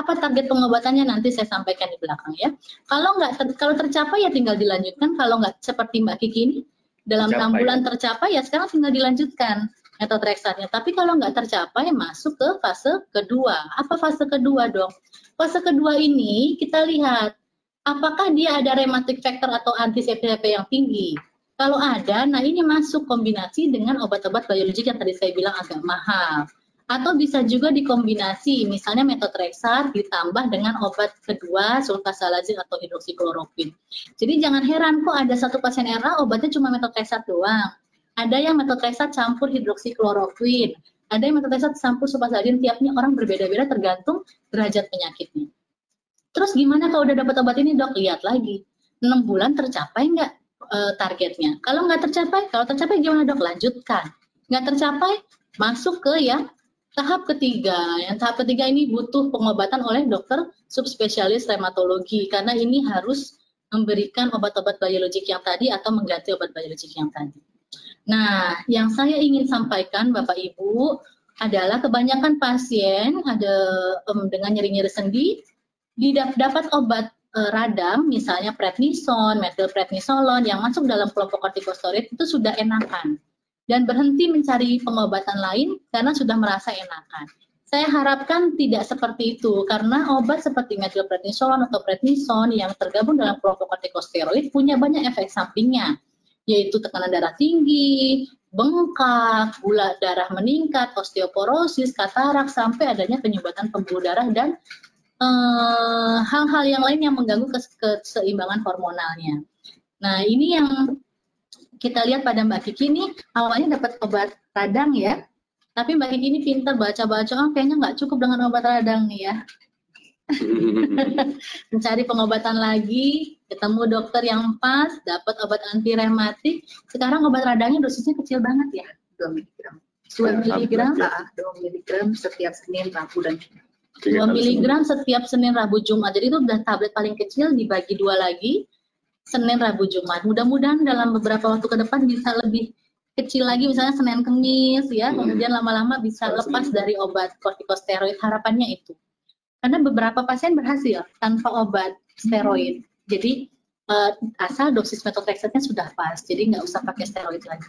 Apa target pengobatannya nanti saya sampaikan di belakang ya. Kalau nggak ter, kalau tercapai ya tinggal dilanjutkan. Kalau nggak seperti Mbak Kiki ini dalam enam bulan tercapai ya sekarang tinggal dilanjutkan metotrexatnya. Tapi kalau nggak tercapai, masuk ke fase kedua. Apa fase kedua dong? Fase kedua ini kita lihat apakah dia ada rheumatic factor atau anti CPP yang tinggi. Kalau ada, nah ini masuk kombinasi dengan obat-obat biologik yang tadi saya bilang agak mahal. Atau bisa juga dikombinasi, misalnya metotrexat ditambah dengan obat kedua, sulfasalazin atau hidroksikloroquine. Jadi jangan heran kok ada satu pasien RA obatnya cuma metotrexat doang ada yang metotresat campur hidroksikloroquine, ada yang metotresat campur sulfasalazin, tiapnya orang berbeda-beda tergantung derajat penyakitnya. Terus gimana kalau udah dapat obat ini dok? Lihat lagi, 6 bulan tercapai nggak e, targetnya? Kalau nggak tercapai, kalau tercapai gimana dok? Lanjutkan. Nggak tercapai, masuk ke yang tahap ketiga. Yang tahap ketiga ini butuh pengobatan oleh dokter subspesialis reumatologi karena ini harus memberikan obat-obat biologik yang tadi atau mengganti obat biologik yang tadi. Nah, yang saya ingin sampaikan Bapak Ibu adalah kebanyakan pasien ada um, dengan nyeri-nyeri sendi dapat obat uh, radang, misalnya prednison, metilprednisolon yang masuk dalam kelompok kortikosteroid itu sudah enakan dan berhenti mencari pengobatan lain karena sudah merasa enakan. Saya harapkan tidak seperti itu karena obat seperti metilprednisolon atau prednison yang tergabung dalam kelompok kortikosteroid punya banyak efek sampingnya yaitu tekanan darah tinggi, bengkak, gula darah meningkat, osteoporosis, katarak sampai adanya penyumbatan pembuluh darah dan Eh, hal-hal yang lain yang mengganggu keseimbangan hormonalnya. Nah, ini yang kita lihat pada Mbak Kiki ini awalnya dapat obat radang ya, tapi Mbak Kiki ini pintar baca-baca, oh, kayaknya nggak cukup dengan obat radang nih ya. Mencari pengobatan lagi, ketemu dokter yang pas, dapat obat anti rematik. Sekarang obat radangnya dosisnya kecil banget ya, 2 mg. 2 mg, 2 mg setiap Senin, Rabu, dan Jumat. 2 miligram setiap Senin, Rabu, Jumat. Jadi itu udah tablet paling kecil dibagi dua lagi, Senin, Rabu, Jumat. Mudah-mudahan dalam beberapa waktu ke depan bisa lebih kecil lagi, misalnya Senin, Kemis, ya. Hmm. Kemudian lama-lama bisa lepas dari obat kortikosteroid. Harapannya itu. Karena beberapa pasien berhasil tanpa obat steroid. Jadi uh, asal dosis methotrexate sudah pas, jadi nggak usah pakai steroid lagi.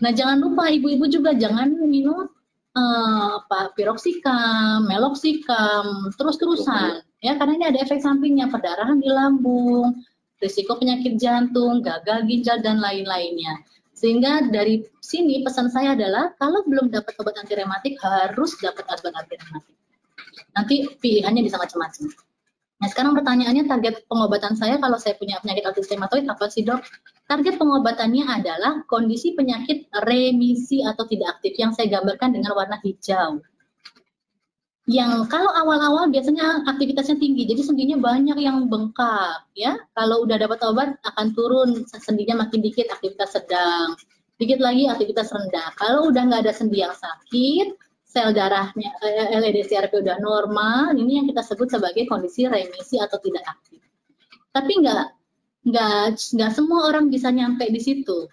Nah jangan lupa ibu-ibu juga jangan minum uh, apa piroksikam, meloksikam, terus-terusan ya karena ini ada efek sampingnya perdarahan di lambung, risiko penyakit jantung, gagal ginjal dan lain-lainnya. Sehingga dari sini pesan saya adalah kalau belum dapat obat anti rematik harus dapat obat anti rematik. Nanti pilihannya bisa macam-macam. Nah sekarang pertanyaannya target pengobatan saya kalau saya punya penyakit autisme apa sih dok? Target pengobatannya adalah kondisi penyakit remisi atau tidak aktif yang saya gambarkan dengan warna hijau. Yang kalau awal-awal biasanya aktivitasnya tinggi, jadi sendinya banyak yang bengkak, ya. Kalau udah dapat obat akan turun sendinya makin dikit, aktivitas sedang. Dikit lagi aktivitas rendah. Kalau udah nggak ada sendi yang sakit, sel darahnya eh, LEDCRP udah normal, ini yang kita sebut sebagai kondisi remisi atau tidak aktif. Tapi nggak nggak nggak semua orang bisa nyampe di situ.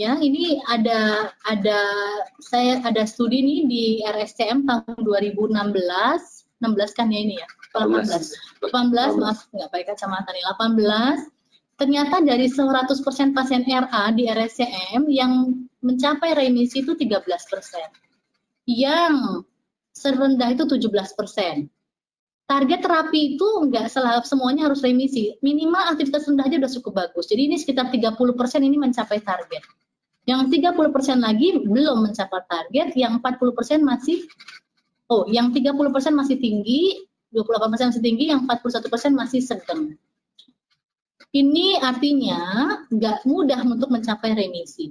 Ya ini ada ada saya ada studi nih di RSCM tahun 2016 16 kan ya ini ya? 18 18 maaf nggak pakai kacamata nih 18 ternyata dari 100% pasien RA di RSCM yang mencapai remisi itu 13 persen yang serendah itu 17 persen target terapi itu enggak selalu semuanya harus remisi. Minimal aktivitas rendah aja udah cukup bagus. Jadi ini sekitar 30% ini mencapai target. Yang 30% lagi belum mencapai target, yang 40% masih oh, yang 30% masih tinggi, 28% masih tinggi, yang 41% masih sedang. Ini artinya nggak mudah untuk mencapai remisi.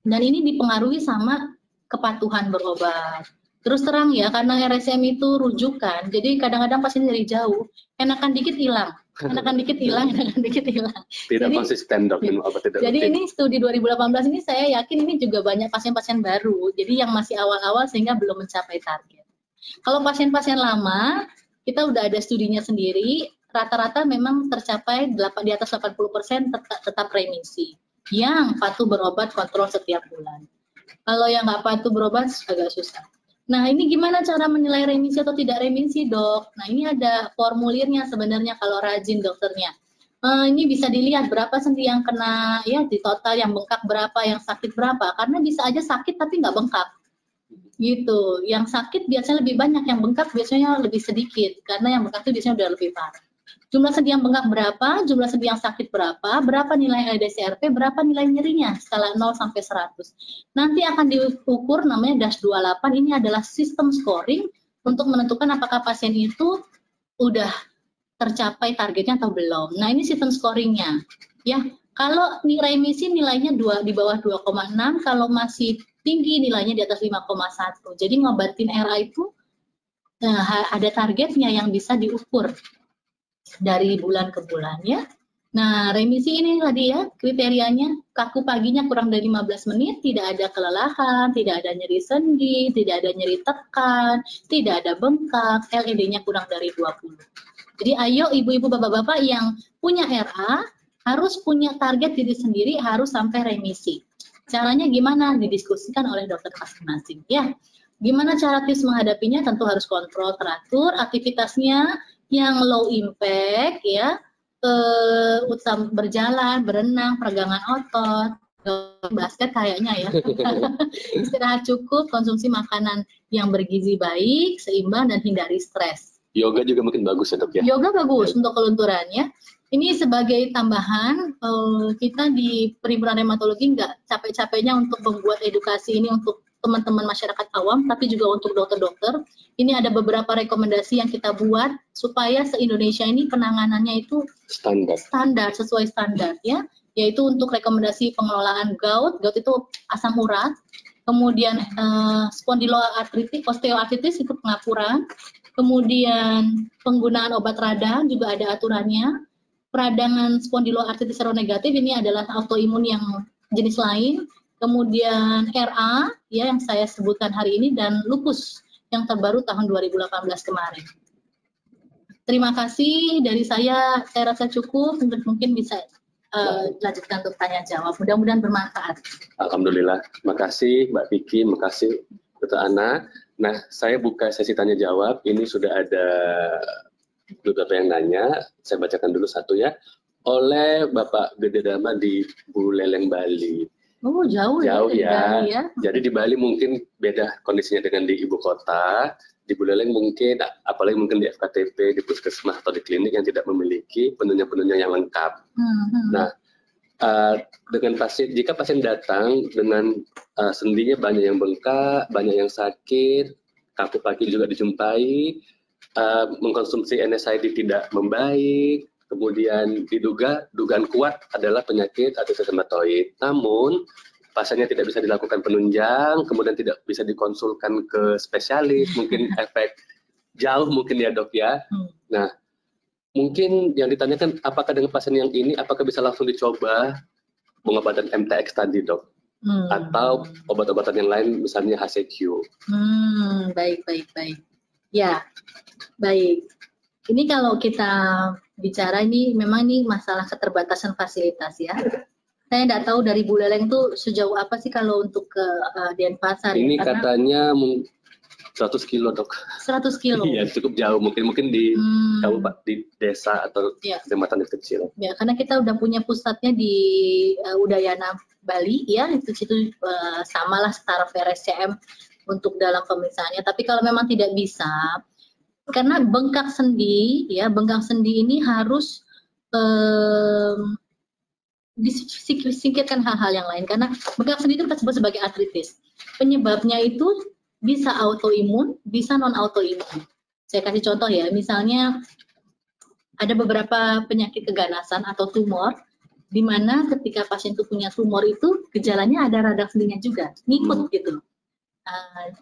Dan ini dipengaruhi sama kepatuhan berobat Terus terang ya, karena RSM itu rujukan, jadi kadang-kadang pasien dari jauh, enakan dikit hilang, enakan dikit hilang, enakan dikit hilang. Tidak jadi, konsisten dok minum apa tidak. Jadi ini studi 2018 ini saya yakin ini juga banyak pasien-pasien baru, jadi yang masih awal-awal sehingga belum mencapai target. Kalau pasien-pasien lama, kita udah ada studinya sendiri, rata-rata memang tercapai di atas 80% tetap, tetap remisi, yang patuh berobat kontrol setiap bulan. Kalau yang nggak patuh berobat agak susah. Nah, ini gimana cara menilai remisi atau tidak remisi, dok? Nah, ini ada formulirnya sebenarnya kalau rajin dokternya. Uh, ini bisa dilihat berapa sendi yang kena, ya di total yang bengkak berapa, yang sakit berapa. Karena bisa aja sakit tapi nggak bengkak. Gitu. Yang sakit biasanya lebih banyak, yang bengkak biasanya lebih sedikit. Karena yang bengkak itu biasanya udah lebih parah. Jumlah sendi yang bengkak berapa, jumlah sendi yang sakit berapa, berapa nilai LDCRP, berapa nilai nyerinya, skala 0 sampai 100. Nanti akan diukur namanya DAS 28, ini adalah sistem scoring untuk menentukan apakah pasien itu udah tercapai targetnya atau belum. Nah, ini sistem scoringnya. Ya, kalau remisi nilainya 2 di bawah 2,6, kalau masih tinggi nilainya di atas 5,1. Jadi ngobatin RA itu nah, ada targetnya yang bisa diukur dari bulan ke bulan ya. Nah, remisi ini tadi ya kriterianya kaku paginya kurang dari 15 menit, tidak ada kelelahan, tidak ada nyeri sendi, tidak ada nyeri tekan, tidak ada bengkak, LED-nya kurang dari 20. Jadi ayo ibu-ibu bapak-bapak yang punya RA harus punya target diri sendiri harus sampai remisi. Caranya gimana? Didiskusikan oleh dokter masing-masing ya. Gimana cara tips menghadapinya? Tentu harus kontrol teratur aktivitasnya, yang low impact ya uh, berjalan, berenang, peregangan otot, basket kayaknya ya. Istirahat cukup, konsumsi makanan yang bergizi baik, seimbang dan hindari stres. Yoga juga mungkin bagus ya dok ya? Yoga bagus untuk kelunturannya. Ini sebagai tambahan, eh, kita di Perhimpunan Reumatologi nggak capek-capeknya untuk membuat edukasi ini untuk teman-teman masyarakat awam, tapi juga untuk dokter-dokter. Ini ada beberapa rekomendasi yang kita buat supaya se-Indonesia ini penanganannya itu standar, standar sesuai standar ya. Yaitu untuk rekomendasi pengelolaan gout, gout itu asam urat, kemudian eh, spondyloartritis, osteoartritis itu pengapuran, kemudian penggunaan obat radang juga ada aturannya, peradangan spondyloartritis seronegatif ini adalah autoimun yang jenis lain, kemudian RA ya yang saya sebutkan hari ini dan lupus yang terbaru tahun 2018 kemarin. Terima kasih dari saya, saya rasa cukup, mungkin bisa uh, lanjutkan untuk tanya jawab. Mudah-mudahan bermanfaat. Alhamdulillah. Terima kasih Mbak Vicky, terima kasih Dr. Ana. Nah, saya buka sesi tanya jawab. Ini sudah ada beberapa yang nanya. Saya bacakan dulu satu ya. Oleh Bapak Gede Dama di Buleleng, Bali. Oh, jauh, ya jauh ya. ya. Jadi di Bali mungkin beda kondisinya dengan di ibu kota di Buleleng mungkin apalagi mungkin di FKTP di puskesmas atau di klinik yang tidak memiliki penunjang-penunjang yang lengkap. Hmm. Nah, uh, dengan pasien jika pasien datang dengan uh, sendinya banyak yang bengkak, banyak yang sakit, kaku kaki juga dijumpai, uh, mengkonsumsi NSAID tidak membaik, kemudian diduga dugaan kuat adalah penyakit atau rheumatoid. Namun pasiennya tidak bisa dilakukan penunjang, kemudian tidak bisa dikonsulkan ke spesialis, mungkin efek jauh mungkin ya dok ya. Hmm. Nah, mungkin yang ditanyakan apakah dengan pasien yang ini apakah bisa langsung dicoba pengobatan MTX tadi dok? Hmm. Atau obat-obatan yang lain misalnya HCQ? Hmm, baik, baik, baik. Ya, baik. Ini kalau kita bicara ini memang ini masalah keterbatasan fasilitas ya saya tidak tahu dari Buleleng tuh sejauh apa sih kalau untuk ke uh, Denpasar. Ini ya? katanya 100 kilo dok. 100 kilo. Iya cukup jauh mungkin mungkin di hmm. kabupaten di desa atau ya. kecamatan kecil. Ya karena kita udah punya pusatnya di uh, Udayana Bali ya itu situ uh, samalah setara VRSCM untuk dalam pemeriksaannya. Tapi kalau memang tidak bisa karena bengkak sendi ya bengkak sendi ini harus um, disingkirkan hal-hal yang lain karena bengkak sendi itu kita sebut sebagai artritis. Penyebabnya itu bisa autoimun, bisa non autoimun. Saya kasih contoh ya, misalnya ada beberapa penyakit keganasan atau tumor di mana ketika pasien itu punya tumor itu gejalanya ada radang sendinya juga, ngikut gitu. Uh,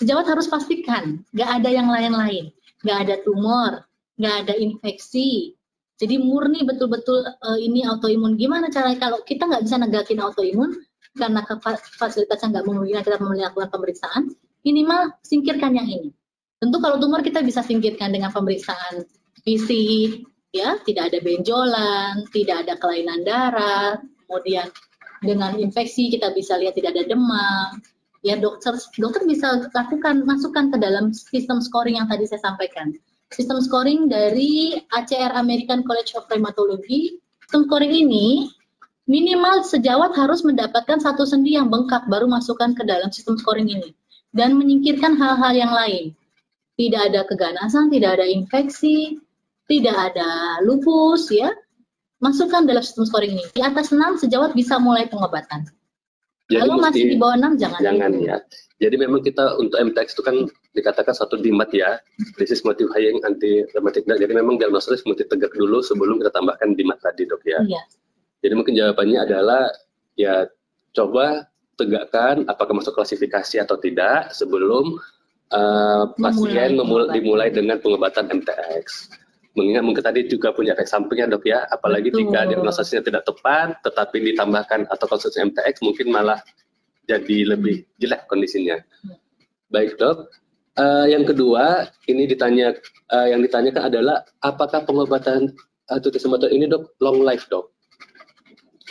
sejawat harus pastikan nggak ada yang lain-lain, nggak ada tumor, nggak ada infeksi, jadi murni betul-betul uh, ini autoimun. Gimana caranya kalau kita nggak bisa negakin autoimun karena fasilitasnya nggak memungkinkan kita melakukan pemeriksaan, minimal singkirkan yang ini. Tentu kalau tumor kita bisa singkirkan dengan pemeriksaan fisik, ya tidak ada benjolan, tidak ada kelainan darah, kemudian dengan infeksi kita bisa lihat tidak ada demam. Ya dokter dokter bisa lakukan masukkan ke dalam sistem scoring yang tadi saya sampaikan sistem scoring dari ACR American College of Rheumatology. Sistem scoring ini minimal sejawat harus mendapatkan satu sendi yang bengkak baru masukkan ke dalam sistem scoring ini dan menyingkirkan hal-hal yang lain. Tidak ada keganasan, tidak ada infeksi, tidak ada lupus ya. Masukkan dalam sistem scoring ini. Di atas 6 sejawat bisa mulai pengobatan. Jadi Kalau masih di bawah 6 jangan. Jangan ya. Jadi memang kita untuk MTX itu kan dikatakan satu dimat ya, disease modifying anti rheumatic Jadi memang diagnosis mesti tegak dulu sebelum kita tambahkan dimat tadi dok ya. Iya. Jadi mungkin jawabannya adalah ya coba tegakkan apakah masuk klasifikasi atau tidak sebelum uh, pasien memulai, dimulai dengan pengobatan MTX. Mengingat mungkin tadi juga punya efek sampingnya dok ya, apalagi Betul. jika diagnosisnya tidak tepat, tetapi ditambahkan atau konsumsi MTX mungkin malah jadi lebih jelek kondisinya. Baik dok, uh, yang kedua ini ditanya uh, yang ditanyakan adalah apakah pengobatan artritis ini dok long life dok?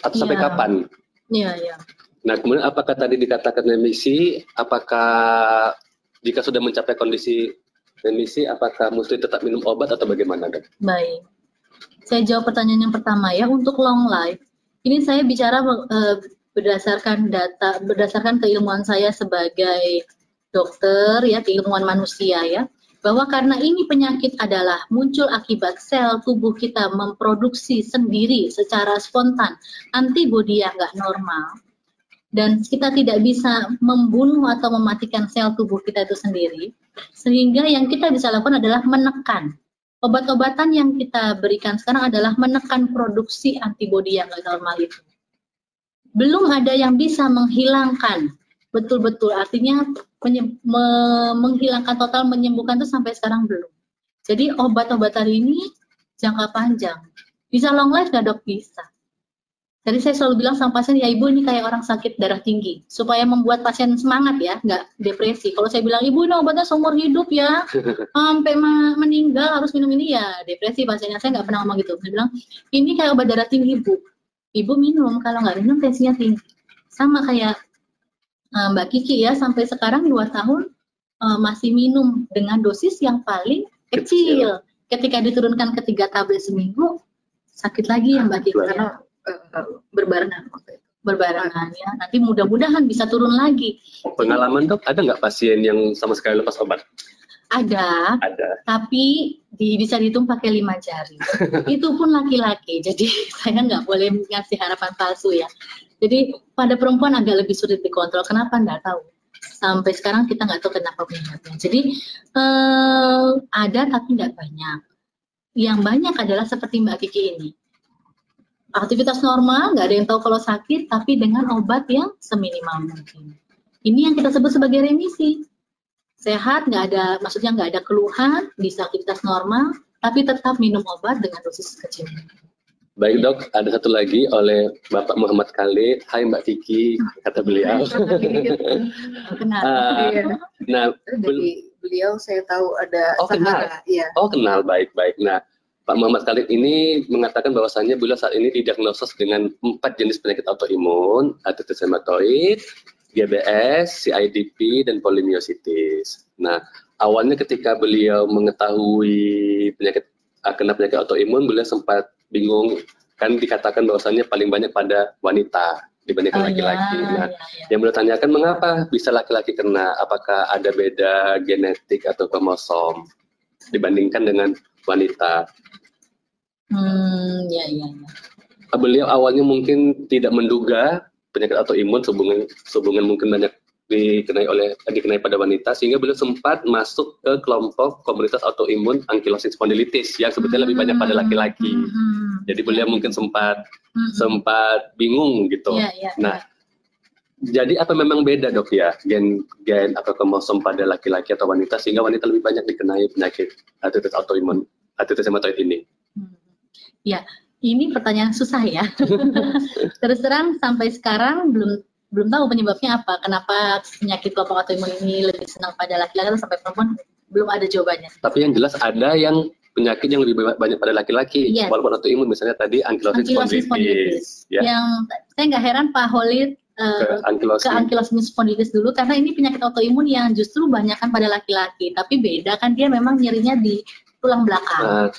Atau sampai ya. kapan? Iya iya. Nah kemudian apakah tadi dikatakan remisi? Apakah jika sudah mencapai kondisi remisi, apakah mesti tetap minum obat atau bagaimana dok? Baik. saya jawab pertanyaan yang pertama ya untuk long life. Ini saya bicara uh, berdasarkan data, berdasarkan keilmuan saya sebagai dokter ya, keilmuan manusia ya, bahwa karena ini penyakit adalah muncul akibat sel tubuh kita memproduksi sendiri secara spontan antibodi yang nggak normal dan kita tidak bisa membunuh atau mematikan sel tubuh kita itu sendiri, sehingga yang kita bisa lakukan adalah menekan obat-obatan yang kita berikan sekarang adalah menekan produksi antibodi yang normal itu. Belum ada yang bisa menghilangkan betul-betul, artinya me menghilangkan total menyembuhkan itu sampai sekarang belum. Jadi obat-obatan ini jangka panjang. Bisa long life nggak dok? Bisa. Jadi saya selalu bilang sama pasien, ya ibu ini kayak orang sakit darah tinggi, supaya membuat pasien semangat ya, nggak depresi. Kalau saya bilang, ibu ini obatnya seumur hidup ya, sampai meninggal harus minum ini ya, depresi pasiennya. Saya nggak pernah ngomong gitu. Saya bilang, ini kayak obat darah tinggi ibu. Ibu minum, kalau nggak minum tensinya tinggi. Sama kayak uh, Mbak Kiki ya, sampai sekarang dua tahun uh, masih minum dengan dosis yang paling kecil. Ketika diturunkan ke tiga tablet seminggu, sakit lagi ya Mbak Kiki. Karena uh, berbarengan waktu itu berbarengan ya. Nanti mudah-mudahan bisa turun lagi. Pengalaman dok, ada nggak pasien yang sama sekali lepas obat? Ada. Ada. Tapi di, bisa dihitung pakai lima jari. itu pun laki-laki. Jadi saya nggak boleh ngasih harapan palsu ya. Jadi pada perempuan agak lebih sulit dikontrol. Kenapa nggak tahu? Sampai sekarang kita nggak tahu kenapa penyebabnya. Jadi eh, ada tapi nggak banyak. Yang banyak adalah seperti Mbak Kiki ini aktivitas normal, nggak ada yang tahu kalau sakit, tapi dengan obat yang seminimal mungkin. Ini yang kita sebut sebagai remisi. Sehat, nggak ada, maksudnya nggak ada keluhan, bisa aktivitas normal, tapi tetap minum obat dengan dosis kecil. Baik dok, ada satu lagi oleh Bapak Muhammad Khalid. Hai Mbak Kiki, kata beliau. kenal. Uh, nah, dari beliau saya tahu ada oh, kenal. Ya. Oh kenal, baik baik. Nah, Pak Muhammad Khalid ini mengatakan bahwasannya beliau saat ini didiagnosis dengan empat jenis penyakit autoimun, artritis rheumatoid, GBS, CIDP, dan polimiositis. Nah, awalnya ketika beliau mengetahui penyakit ah, kena penyakit autoimun, beliau sempat bingung kan dikatakan bahwasannya paling banyak pada wanita dibandingkan oh, laki-laki. Oh, ya, nah, ya, ya. yang beliau tanyakan mengapa bisa laki-laki kena? Apakah ada beda genetik atau kromosom dibandingkan dengan wanita? Hmm, ya, ya, ya. Beliau awalnya mungkin tidak menduga penyakit autoimun sehubungan sehubungan mungkin banyak dikenai oleh dikenai pada wanita sehingga beliau sempat masuk ke kelompok komunitas autoimun ankylosis spondylitis yang sebetulnya lebih banyak pada laki-laki. Hmm, hmm, hmm. Jadi beliau mungkin sempat hmm. sempat bingung gitu. Yeah, yeah, nah, yeah. jadi apa memang beda dok ya gen gen atau kromosom pada laki-laki atau wanita sehingga wanita lebih banyak dikenai penyakit artritis autoimun artritis rheumatoid ini? Ya, ini pertanyaan susah ya. Terus terang sampai sekarang belum belum tahu penyebabnya apa. Kenapa penyakit kelompok autoimun ini lebih senang pada laki-laki atau sampai perempuan belum ada jawabannya. Tapi yang jelas ada yang penyakit yang lebih banyak pada laki-laki. Yes. Walaupun autoimun misalnya tadi ankylosis spondylitis. spondylitis. Ya. Yang saya nggak heran Pak Holid uh, ke ankylosis spondylitis dulu karena ini penyakit autoimun yang justru banyak kan pada laki-laki. Tapi beda kan dia memang nyerinya di tulang belakang. Nah,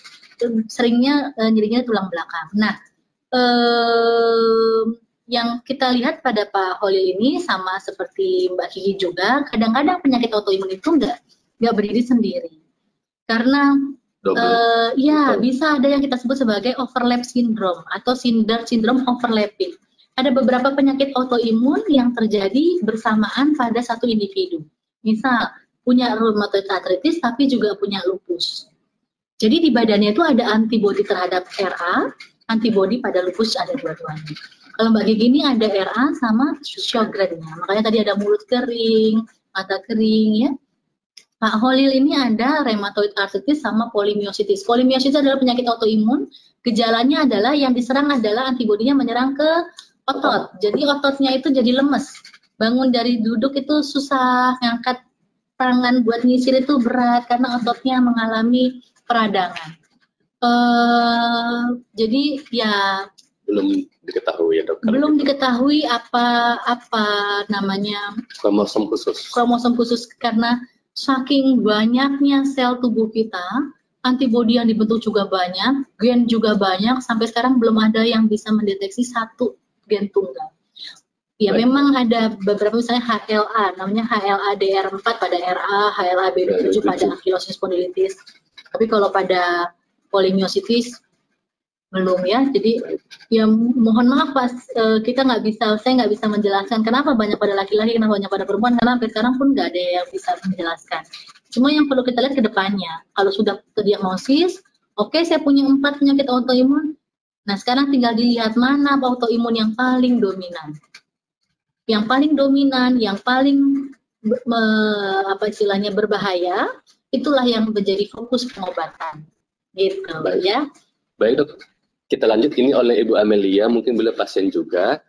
seringnya uh, nyerinya tulang belakang. Nah, uh, yang kita lihat pada Pak Holil ini sama seperti Mbak Kiki juga, kadang-kadang penyakit autoimun itu nggak nggak berdiri sendiri, karena uh, ya bisa ada yang kita sebut sebagai overlap syndrome atau cinder syndrome overlapping. Ada beberapa penyakit autoimun yang terjadi bersamaan pada satu individu. Misal punya rheumatoid arthritis tapi juga punya lupus. Jadi di badannya itu ada antibodi terhadap RA, antibodi pada lupus ada dua-duanya. Kalau Mbak Gigi ini ada RA sama Sjogrennya. Makanya tadi ada mulut kering, mata kering ya. Pak Holil ini ada rheumatoid arthritis sama polimiositis. Polimiositis adalah penyakit autoimun. Gejalanya adalah yang diserang adalah antibodinya menyerang ke otot. Jadi ototnya itu jadi lemes. Bangun dari duduk itu susah, ngangkat tangan buat nyisir itu berat karena ototnya mengalami peradangan. Uh, jadi ya belum diketahui ya dokter. Belum diketahui apa apa namanya kromosom khusus. Kromosom khusus karena saking banyaknya sel tubuh kita antibodi yang dibentuk juga banyak, gen juga banyak, sampai sekarang belum ada yang bisa mendeteksi satu gen tunggal. Ya Baik. memang ada beberapa misalnya HLA, namanya HLA-DR4 pada RA, HLA-B7 pada ankylosing spondylitis. Tapi kalau pada polymyositis belum ya. Jadi ya mohon maaf pas uh, kita nggak bisa, saya nggak bisa menjelaskan kenapa banyak pada laki-laki, kenapa banyak pada perempuan, karena sampai sekarang pun nggak ada yang bisa menjelaskan. Cuma yang perlu kita lihat ke depannya, kalau sudah terdiagnosis, oke okay, saya punya empat penyakit autoimun, nah sekarang tinggal dilihat mana autoimun yang paling dominan yang paling dominan, yang paling me, apa istilahnya berbahaya, itulah yang menjadi fokus pengobatan. Gitu Baik. ya. Baik, Dok. Kita lanjut ini oleh Ibu Amelia, mungkin beliau pasien juga.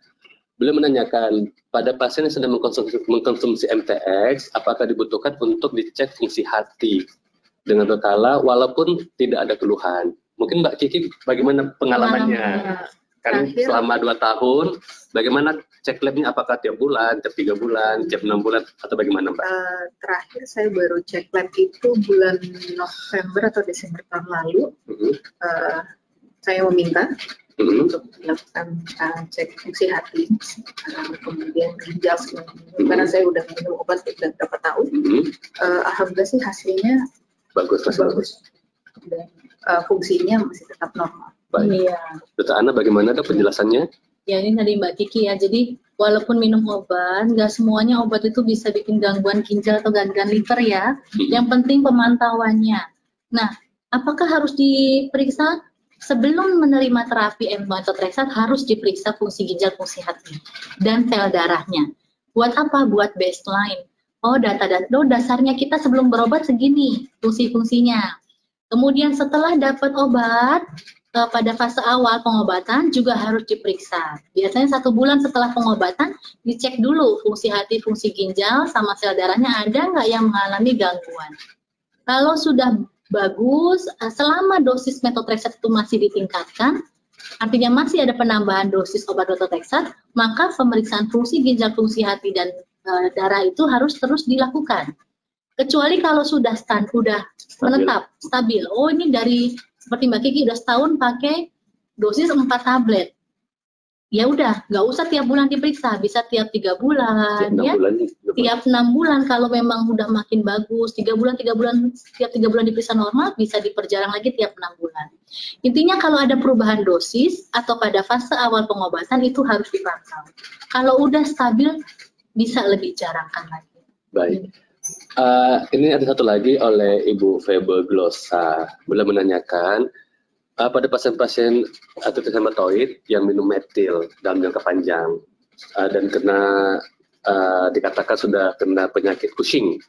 Beliau menanyakan pada pasien yang sedang mengkonsumsi, mengkonsumsi MTX, apakah dibutuhkan untuk dicek fungsi hati dengan berkala walaupun tidak ada keluhan. Mungkin Mbak Kiki bagaimana pengalamannya? Kan selama dua tahun, bagaimana cek labnya apakah tiap bulan, tiap tiga bulan, tiap enam bulan atau bagaimana Mbak? Uh, terakhir saya baru cek lab itu bulan November atau Desember tahun lalu. Uh -huh. uh, saya meminta uh -huh. untuk melakukan uh, cek fungsi hati, uh, kemudian ginjal, uh -huh. karena saya udah minum obat sudah beberapa tahun. Uh -huh. uh, Alhamdulillah sih hasilnya bagus, bagus. Dan uh, fungsinya masih tetap normal. Baik. Iya. Dokter Ana, bagaimana dok penjelasannya? Ya ini tadi Mbak Kiki ya. Jadi walaupun minum obat, nggak semuanya obat itu bisa bikin gangguan ginjal atau gangguan liver ya. Yang penting pemantauannya. Nah, apakah harus diperiksa sebelum menerima terapi methotrexate harus diperiksa fungsi ginjal, fungsi hati, dan sel darahnya. Buat apa? Buat baseline. Oh, data data oh, dasarnya kita sebelum berobat segini fungsi-fungsinya. Kemudian setelah dapat obat, uh, pada fase awal pengobatan juga harus diperiksa. Biasanya satu bulan setelah pengobatan dicek dulu fungsi hati, fungsi ginjal, sama sel darahnya ada nggak yang mengalami gangguan. Kalau sudah bagus, uh, selama dosis metotrexat itu masih ditingkatkan, artinya masih ada penambahan dosis obat metotrexat, maka pemeriksaan fungsi ginjal, fungsi hati dan uh, darah itu harus terus dilakukan. Kecuali kalau sudah stand, sudah menetap, stabil. Oh ini dari seperti Mbak Kiki udah setahun pakai dosis 4 tablet. Ya udah, nggak usah tiap bulan diperiksa, bisa tiap tiga bulan, tiap ya, bulan, tiap enam bulan kalau memang udah makin bagus, tiga bulan tiga bulan tiap tiga bulan diperiksa normal, bisa diperjarang lagi tiap enam bulan. Intinya kalau ada perubahan dosis atau pada fase awal pengobatan itu harus dipantau. Kalau udah stabil, bisa lebih jarangkan lagi. Baik. Uh, ini ada satu lagi oleh Ibu Febe Glossa. Beliau menanyakan, uh, pada pasien-pasien artritis rheumatoid yang minum metil dalam jangka panjang uh, dan kena uh, dikatakan sudah kena penyakit Cushing,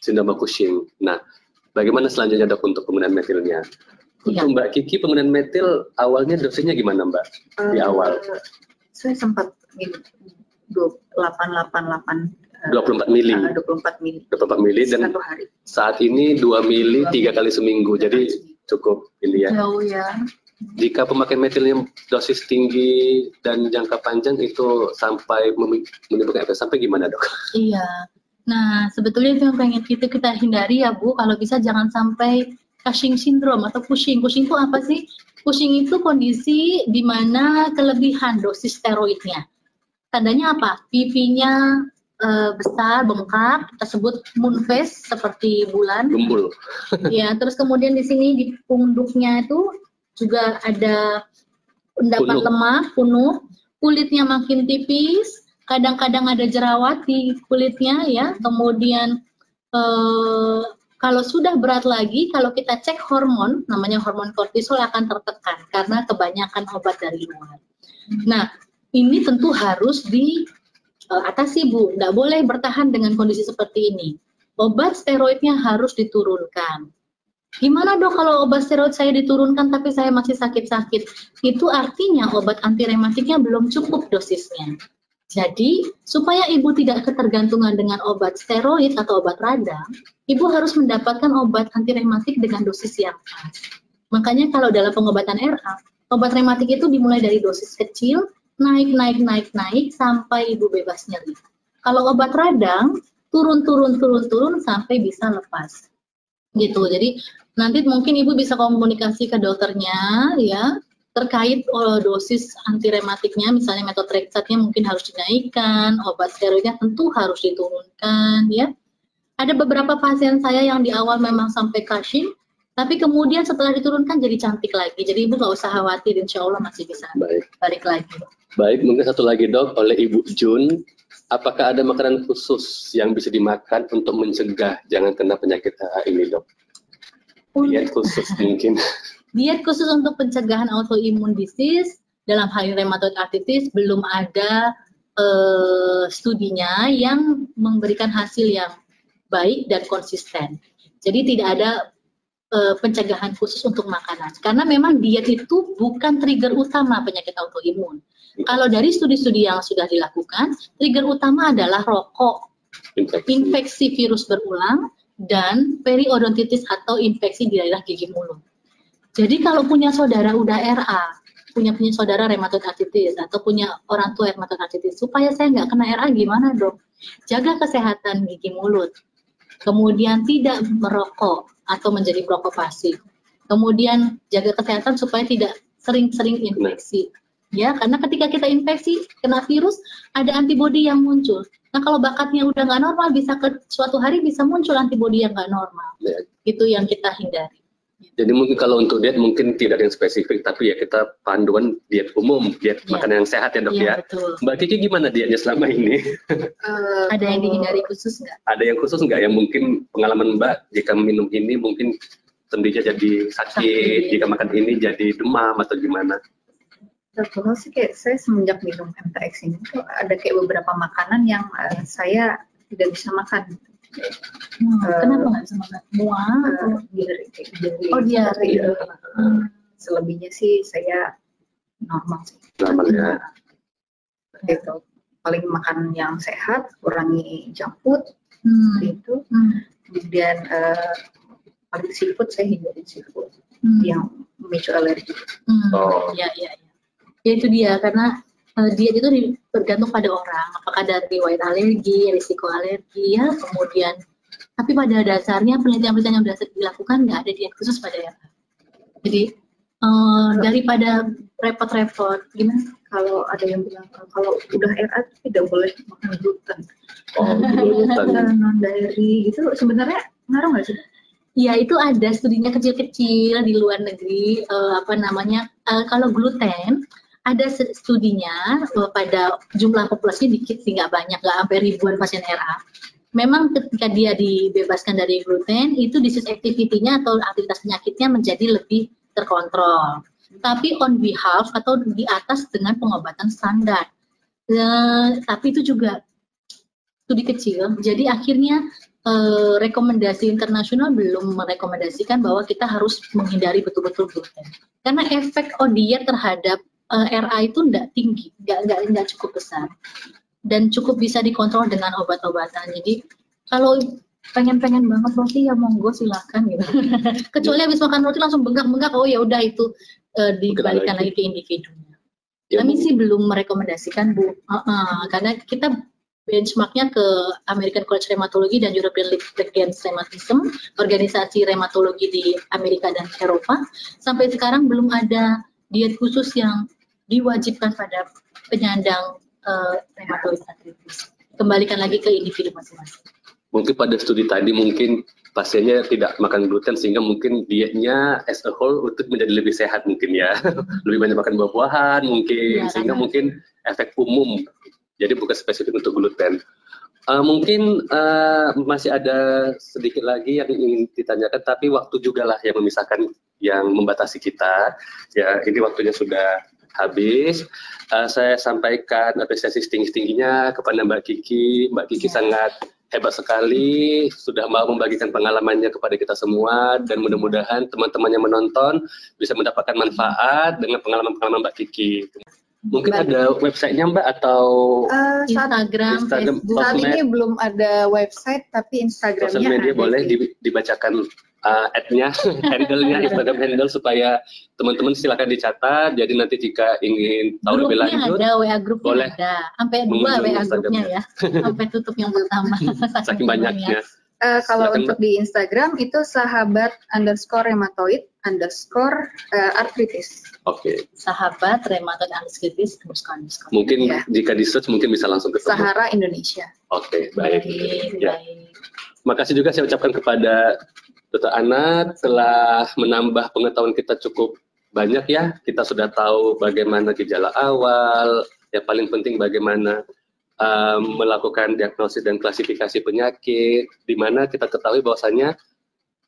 sindrom Cushing. Nah, bagaimana selanjutnya dok untuk penggunaan metilnya? Untuk ya. Mbak Kiki, penggunaan metil awalnya dosisnya gimana Mbak uh, di awal? Saya sempat 888 24 mili. Uh, 24 mili. 24 mili dan Satu hari. saat ini 2 mili tiga kali seminggu. Jadi cukup ini ya. Jauh ya. Jika pemakaian metilnya dosis tinggi dan jangka panjang itu sampai menimbulkan efek sampai gimana dok? Iya. Nah sebetulnya itu yang pengen kita kita hindari ya Bu. Kalau bisa jangan sampai Cushing syndrome atau Cushing. Cushing itu apa sih? Cushing itu kondisi di mana kelebihan dosis steroidnya. Tandanya apa? Pipinya uh, besar, bengkak, kita sebut moon face seperti bulan. Gembul. ya, terus kemudian di sini di punduknya itu juga ada endapan lemak, penuh, kulitnya makin tipis, kadang-kadang ada jerawat di kulitnya ya. Kemudian uh, kalau sudah berat lagi, kalau kita cek hormon, namanya hormon kortisol akan tertekan karena kebanyakan obat dari luar. Nah, ini tentu harus di atasi Bu, nggak boleh bertahan dengan kondisi seperti ini. Obat steroidnya harus diturunkan. Gimana dok kalau obat steroid saya diturunkan tapi saya masih sakit-sakit? Itu artinya obat anti rematiknya belum cukup dosisnya. Jadi, supaya ibu tidak ketergantungan dengan obat steroid atau obat radang, ibu harus mendapatkan obat anti rematik dengan dosis yang pas. Makanya kalau dalam pengobatan RA, obat rematik itu dimulai dari dosis kecil naik naik naik naik sampai ibu bebas nyeri. Kalau obat radang turun turun turun turun sampai bisa lepas. Gitu. Jadi nanti mungkin ibu bisa komunikasi ke dokternya ya terkait uh, dosis antirematiknya misalnya metotreksatnya mungkin harus dinaikkan, obat steroidnya tentu harus diturunkan ya. Ada beberapa pasien saya yang di awal memang sampai Cushing, tapi kemudian setelah diturunkan jadi cantik lagi. Jadi ibu nggak usah khawatir, insya Allah masih bisa Baik. balik lagi. Baik, mungkin satu lagi dok oleh Ibu Jun, apakah ada makanan khusus yang bisa dimakan untuk mencegah jangan kena penyakit ini dok? Diet khusus mungkin. Diet khusus untuk pencegahan autoimun disease dalam hal rheumatoid arthritis belum ada uh, studinya yang memberikan hasil yang baik dan konsisten. Jadi tidak ada uh, pencegahan khusus untuk makanan karena memang diet itu bukan trigger utama penyakit autoimun. Kalau dari studi-studi yang sudah dilakukan, trigger utama adalah rokok, infeksi, infeksi virus berulang, dan periodontitis atau infeksi di daerah gigi mulut. Jadi kalau punya saudara udah RA, punya punya saudara rheumatoid arthritis atau punya orang tua rheumatoid arthritis, supaya saya nggak kena RA gimana dong? Jaga kesehatan gigi mulut, kemudian tidak merokok atau menjadi perokok pasif, kemudian jaga kesehatan supaya tidak sering-sering infeksi. Ya, karena ketika kita infeksi kena virus, ada antibodi yang muncul. Nah, kalau bakatnya udah nggak normal, bisa ke suatu hari bisa muncul antibodi yang nggak normal. Ya. Itu yang kita hindari. Jadi mungkin kalau untuk diet mungkin tidak ada yang spesifik, tapi ya kita panduan diet umum, diet ya. makanan yang sehat ya dok ya. ya. Betul. Mbak Kiki gimana dietnya selama ini? Uh, ada yang dihindari khusus nggak? Ada yang khusus nggak? Yang mungkin pengalaman Mbak jika minum ini mungkin sendinya jadi sakit, sakit, jika makan ini jadi demam atau gimana? Betul sih kayak saya semenjak minum MTX ini tuh ada kayak beberapa makanan yang uh, saya tidak bisa makan. Hmm, uh, kenapa nggak bisa makan? Mual atau diare? Diare. Oh diare. Gitu. Hmm. Selebihnya sih saya normal sih. Normal ya. Itu paling makan yang sehat, kurangi junk food, hmm. itu. Hmm. Kemudian uh, paling seafood saya hindarin seafood hmm. yang memicu alergi. Hmm. Oh. Ya ya ya. Ya itu dia karena uh, diet itu bergantung pada orang, apakah dari riwayat alergi, risiko alergi, ya, kemudian tapi pada dasarnya penelitian-penelitian yang sudah dilakukan nggak ada diet khusus pada ya. Jadi uh, daripada repot-repot, gimana? Kalau ada yang bilang kalau udah RA tidak boleh makan gluten. Oh, gluten. non dairy gitu sebenarnya ngaruh nggak sih? Ya itu ada studinya kecil-kecil di luar negeri uh, apa namanya uh, kalau gluten ada studinya uh, pada jumlah populasi dikit sih nggak banyak nggak sampai ribuan pasien RA. Memang ketika dia dibebaskan dari gluten itu disease activity-nya atau aktivitas penyakitnya menjadi lebih terkontrol. Tapi on behalf atau di atas dengan pengobatan standar. Uh, tapi itu juga studi kecil. Jadi akhirnya uh, rekomendasi internasional belum merekomendasikan bahwa kita harus menghindari betul-betul gluten. Karena efek odiet terhadap uh, eh, RA itu tidak tinggi, nggak cukup besar dan cukup bisa dikontrol dengan obat-obatan. Jadi kalau pengen-pengen banget roti ya monggo silakan gitu. Kecuali habis makan roti langsung bengkak-bengkak, oh ya udah itu uh, dibalikan lagi ke individunya. Ya, Kami sih belum merekomendasikan bu, uh, uh, karena kita benchmarknya ke American College Rheumatology dan European League Against Rheumatism, organisasi rheumatologi di Amerika dan Eropa. Sampai sekarang belum ada diet khusus yang diwajibkan pada penyandang uh, rheumatoid arthritis. Kembalikan lagi ke individu masing-masing. Mungkin pada studi tadi mungkin pasiennya tidak makan gluten sehingga mungkin dietnya as a whole untuk menjadi lebih sehat mungkin ya. lebih banyak makan buah-buahan mungkin ya, sehingga mungkin efek umum. Jadi bukan spesifik untuk gluten. Uh, mungkin uh, masih ada sedikit lagi yang ingin ditanyakan, tapi waktu juga lah yang memisahkan, yang membatasi kita. Ya, ini waktunya sudah habis. Uh, saya sampaikan apresiasi setinggi-tingginya kepada Mbak Kiki. Mbak Kiki ya. sangat hebat sekali, sudah mau membagikan pengalamannya kepada kita semua, dan mudah-mudahan teman-teman yang menonton bisa mendapatkan manfaat dengan pengalaman-pengalaman Mbak Kiki. Mungkin Mbak. ada websitenya Mbak atau uh, Instagram, Instagram Facebook. Saat ini belum ada website tapi Instagramnya Sosial media ada. boleh dibacakan uh, ad-nya, handle-nya, Instagram handle supaya teman-teman silakan dicatat. Jadi nanti jika ingin tahu lebih lanjut, ada, WA grupnya ada, sampai dua WA grupnya ya, sampai tutup yang pertama. Saking banyaknya. Uh, kalau Silakan, untuk Mbak. di Instagram itu sahabat underscore rheumatoid underscore uh, arthritis. Oke, Sahabat rematot arthritis underscore underscore. mungkin Ya. jika di search mungkin bisa langsung ketemu. Sahara Indonesia. Oke, baik. Baik, Ya. baik. Makasih juga saya ucapkan kepada Dr. Ana telah menambah pengetahuan kita cukup banyak ya. Kita sudah tahu bagaimana gejala awal, yang paling penting bagaimana um, melakukan diagnosis dan klasifikasi penyakit, di mana kita ketahui bahwasanya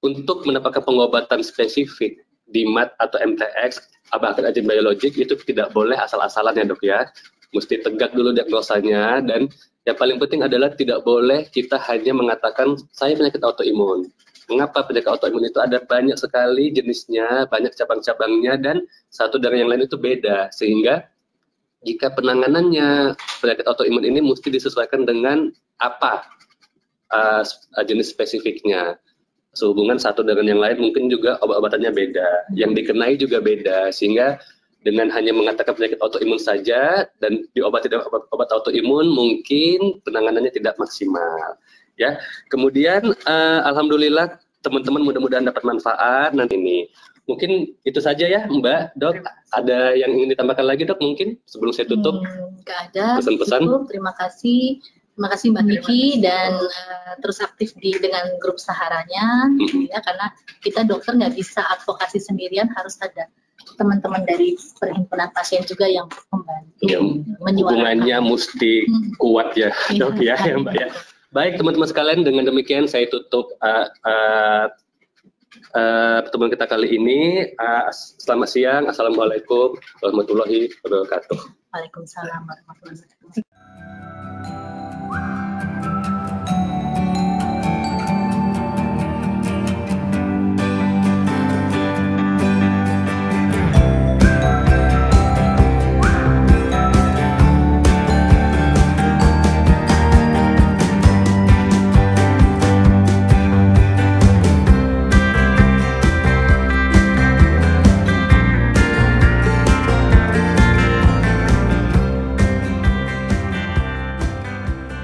untuk mendapatkan pengobatan spesifik di MAT atau MTX, bahkan agent biologik itu tidak boleh asal-asalan ya dok ya. Mesti tegak dulu diagnosanya dan yang paling penting adalah tidak boleh kita hanya mengatakan saya penyakit autoimun. Mengapa penyakit autoimun itu ada banyak sekali jenisnya, banyak cabang-cabangnya dan satu dari yang lain itu beda. Sehingga jika penanganannya penyakit autoimun ini mesti disesuaikan dengan apa uh, jenis spesifiknya. Sehubungan satu dengan yang lain mungkin juga obat-obatannya beda, yang dikenai juga beda. Sehingga dengan hanya mengatakan penyakit autoimun saja dan diobati dengan obat, obat autoimun mungkin penanganannya tidak maksimal ya kemudian uh, alhamdulillah teman-teman mudah-mudahan dapat manfaat nanti ini mungkin itu saja ya mbak dok ada yang ingin ditambahkan lagi dok mungkin sebelum saya tutup Hmm, ada. Pesan-pesan? Cukup. Terima kasih. Terima kasih Mbak Kiki dan eh, terus aktif di dengan grup saharanya Mhm. ya karena kita dokter nggak bisa advokasi sendirian harus ada teman-teman dari perhimpunan pasien juga yang membantu Ya, menyuarakan. hubungannya mesti Hmm. kuat ya Iya, dok ya ya mbak ya baik teman-teman sekalian dengan demikian saya tutup uh, uh, uh, pertemuan kita kali ini. Uh, selamat siang. Assalamualaikum warahmatullahi wabarakatuh. Waalaikumsalam warahmatullahi wabarakatuh.